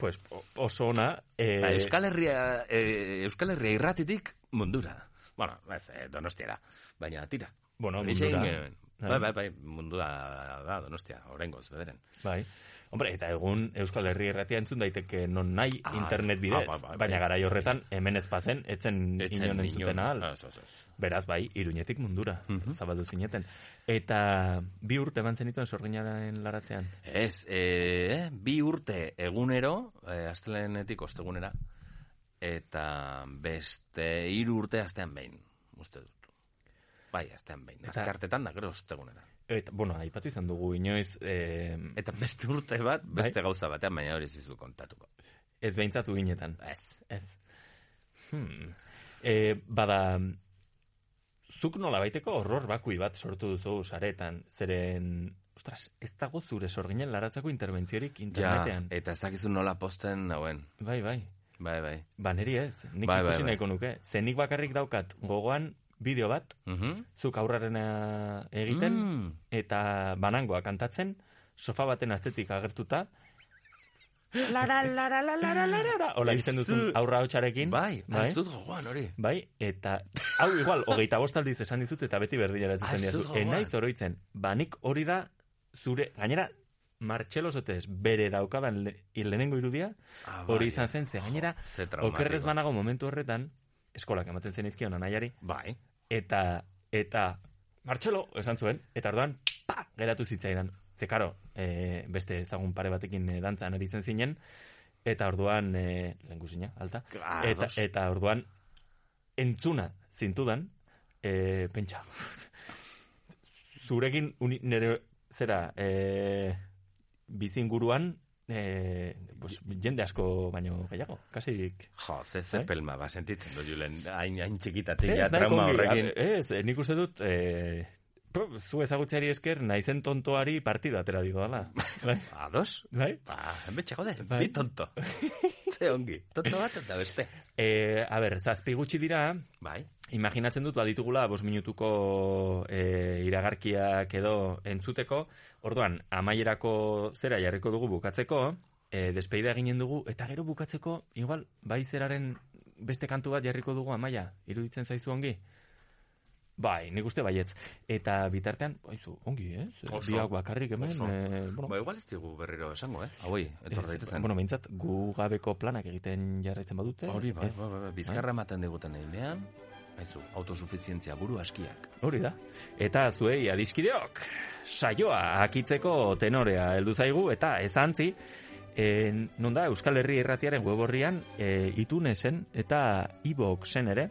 Pues oso ona... Ba, Euskal Herria, eh, Euskal Herria irratitik mundura. Bueno, ez, eh, donostiara, baina tira. Bueno, mundura. genuen. Bai, bai, bai, mundura da, donostia, orengoz, bederen. Bai. Hombre, eta egun Euskal Herri erratia entzun daiteke non nahi Ah, internet bidez. ah, bai, bai, baina bai. garai horretan hemen ez bazen, etzen Etzen inon entzuten ahal. Ah. Beraz, bai, iruñetik mundura, Mhm. zabaldu zineten. Eta bi urte eman zenituen sorginaren laratzean. Ez, eh, bi urte egunero, eh, astelenetik ostegunera, eta beste hiru urte astean behin, uste dut. Bai, astean behin. Eta- Azkartetan da gero ostegunera. Eta, bueno, aipatu izan dugu inoiz... Eh, Eta beste urte bat, beste Bai. gauza batean, baina hori zizu kontatuko. Ez behintzatu ginetan. Ez. Ez. Hmm. E, bada, zuk nola baiteko horror bakui bat sortu duzu saretan, zeren, ostras, ez dago zure sorginen laratzako interbentziorik Ja, internetean. eta ezakizu nola posten nauen. Bai, bai. Bai, bai. Ba, niri ez, nik Bai, bai, ikusi bai. nahiko nuke. Zenik bakarrik daukat gogoan bideo bat, Mhm. zuk aurrarena egiten, Mm. eta banangoa kantatzen, sofa baten atzetik agertuta, lara, lara, lara, lara, lara, lara, hola egiten duzun aurra hotxarekin. Bai, ah, ez dut gogoan hori. Bai, eta hau igual, hogeita bost aldiz esan dizut eta beti berdinera ez Ah, ez dizu. dut. Enaiz oroitzen, banik hori da zure, gainera, Martxelo Sotez bere daukadan le, lehenengo irudia, Ah, hori izan zen, ze gainera, okerrez banago momentu horretan, eskolak ematen zen izkion anaiari, Bai. eta, eta, Martxelo, esan zuen, eta orduan, pa, geratu zitzaidan. Ze, karo, e, beste ezagun pare batekin e, dantzan aritzen zinen, eta orduan, e, lehengusina, alta, Ah, eta, dos. eta orduan, entzuna zintudan, e, pentsa, zurekin uni, nire, zera, e, bizinguruan, e, pues, jende asko baino gehiago, kasik. Jo, ze ze Bai? pelma, ba, sentitzen dut julen, hain, hain txikitatik, ja, trauma horrekin. Ez, nik uste dut, e, zu ezagutzeari esker, naizen tontoari partida atera digo dala. Bai? Ados? Bai? Ba, hemetxe gode, Bai. bi tonto. ze ongi, tonto bat eta beste. E, a ber, zazpi gutxi dira, Bai. imaginatzen dut baditugula bos minutuko e, iragarkiak edo entzuteko, orduan, amaierako zera jarriko dugu bukatzeko, e, despeida eginen dugu, eta gero bukatzeko, igual, bai zeraren beste kantu bat jarriko dugu amaia, iruditzen zaizu ongi? Bai, nik uste baietz. Eta bitartean, baizu, ongi, ez? Oso. Biak bakarrik hemen, Oso. e, bueno, Ba, igual ez digu berriro esango, eh? Hauei, etor ez, daitezen. bueno, behintzat, gu gabeko planak egiten jarraitzen badute. Hori, bai, ez? bai, bai, bai, bizkarra ematen diguten einean, haizu, autosuficientzia buru askiak. Hori da. Eta zuei adiskideok, saioa akitzeko tenorea heldu zaigu, eta ez antzi, e, non da Euskal Herri Erratiaren weborrian e, itunesen eta iboxen ere,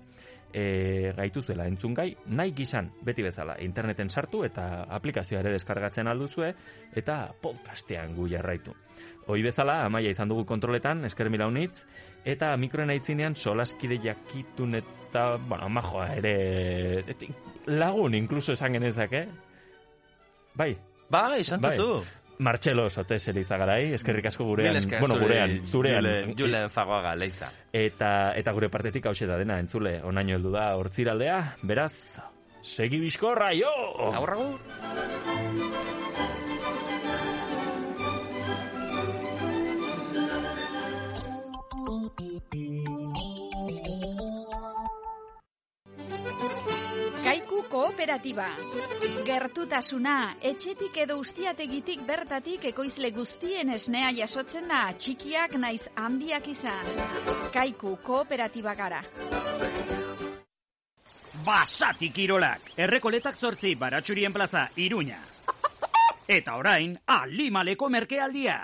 e, gaituzuela entzungai, nahi gizan, beti bezala, interneten sartu eta aplikazioa ere deskargatzen alduzue, eta podcastean gu jarraitu. Hoi bezala, amaia izan dugu kontroletan, esker mila unitz, eta mikroen aitzinean solaskide jakitun eta, bueno, majoa ere, lagun inkluso esan genezake, bai, Ba, izan Bai. Martxelo Sotes Elizagarai, eskerrik asko gurean, Mil esker bueno, gurean, zurean. Julen, Julen Fagoaga, leiza. Eta, eta gure partetik hause da dena, entzule, onaino heldu da hortziraldea, beraz, segi bizkorra, jo! Agur, kooperatiba. Gertutasuna, etxetik edo ustiategitik bertatik ekoizle guztien esnea jasotzen da, txikiak naiz handiak izan. Kaiku kooperatiba gara. Basati kirolak, errekoletak zortzi baratxurien plaza, Iruña. Eta orain, alimaleko merkealdia.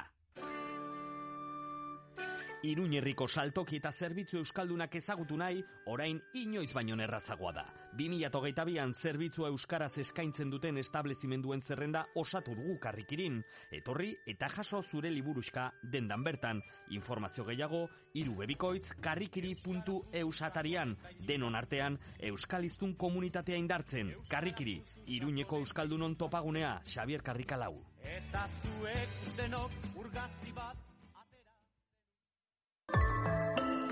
Iruñerriko saltoki eta zerbitzu euskaldunak ezagutu nahi, orain inoiz baino erratzagoa da. 2022an zerbitzu euskaraz eskaintzen duten establezimenduen zerrenda osatu dugu karrikirin. Etorri eta jaso zure liburuska dendan bertan. Informazio gehiago, irubebikoitz karrikiri.eus atarian. Denon artean, euskaliztun komunitatea indartzen. Karrikiri, Iruñeko euskaldunon topagunea, Xavier Karrikalau. Eta zuek denok urgazti bat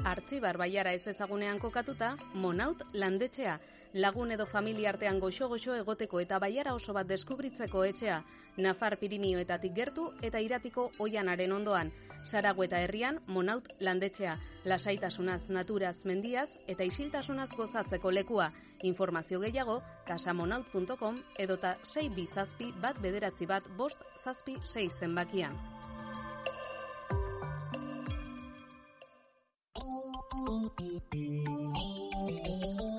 Artzibar baiara ez ezagunean kokatuta, Monaut landetxea, lagun edo familia artean goxo-goxo egoteko eta baiara oso bat deskubritzeko etxea, Nafar Pirinioetatik gertu eta iratiko oianaren ondoan, Sarago eta herrian Monaut landetxea, lasaitasunaz, naturaz, mendiaz eta isiltasunaz gozatzeko lekua. Informazio gehiago, casamonaut.com edota 6 bizazpi bat bederatzi bat bost zazpi 6 zenbakian. Thank you.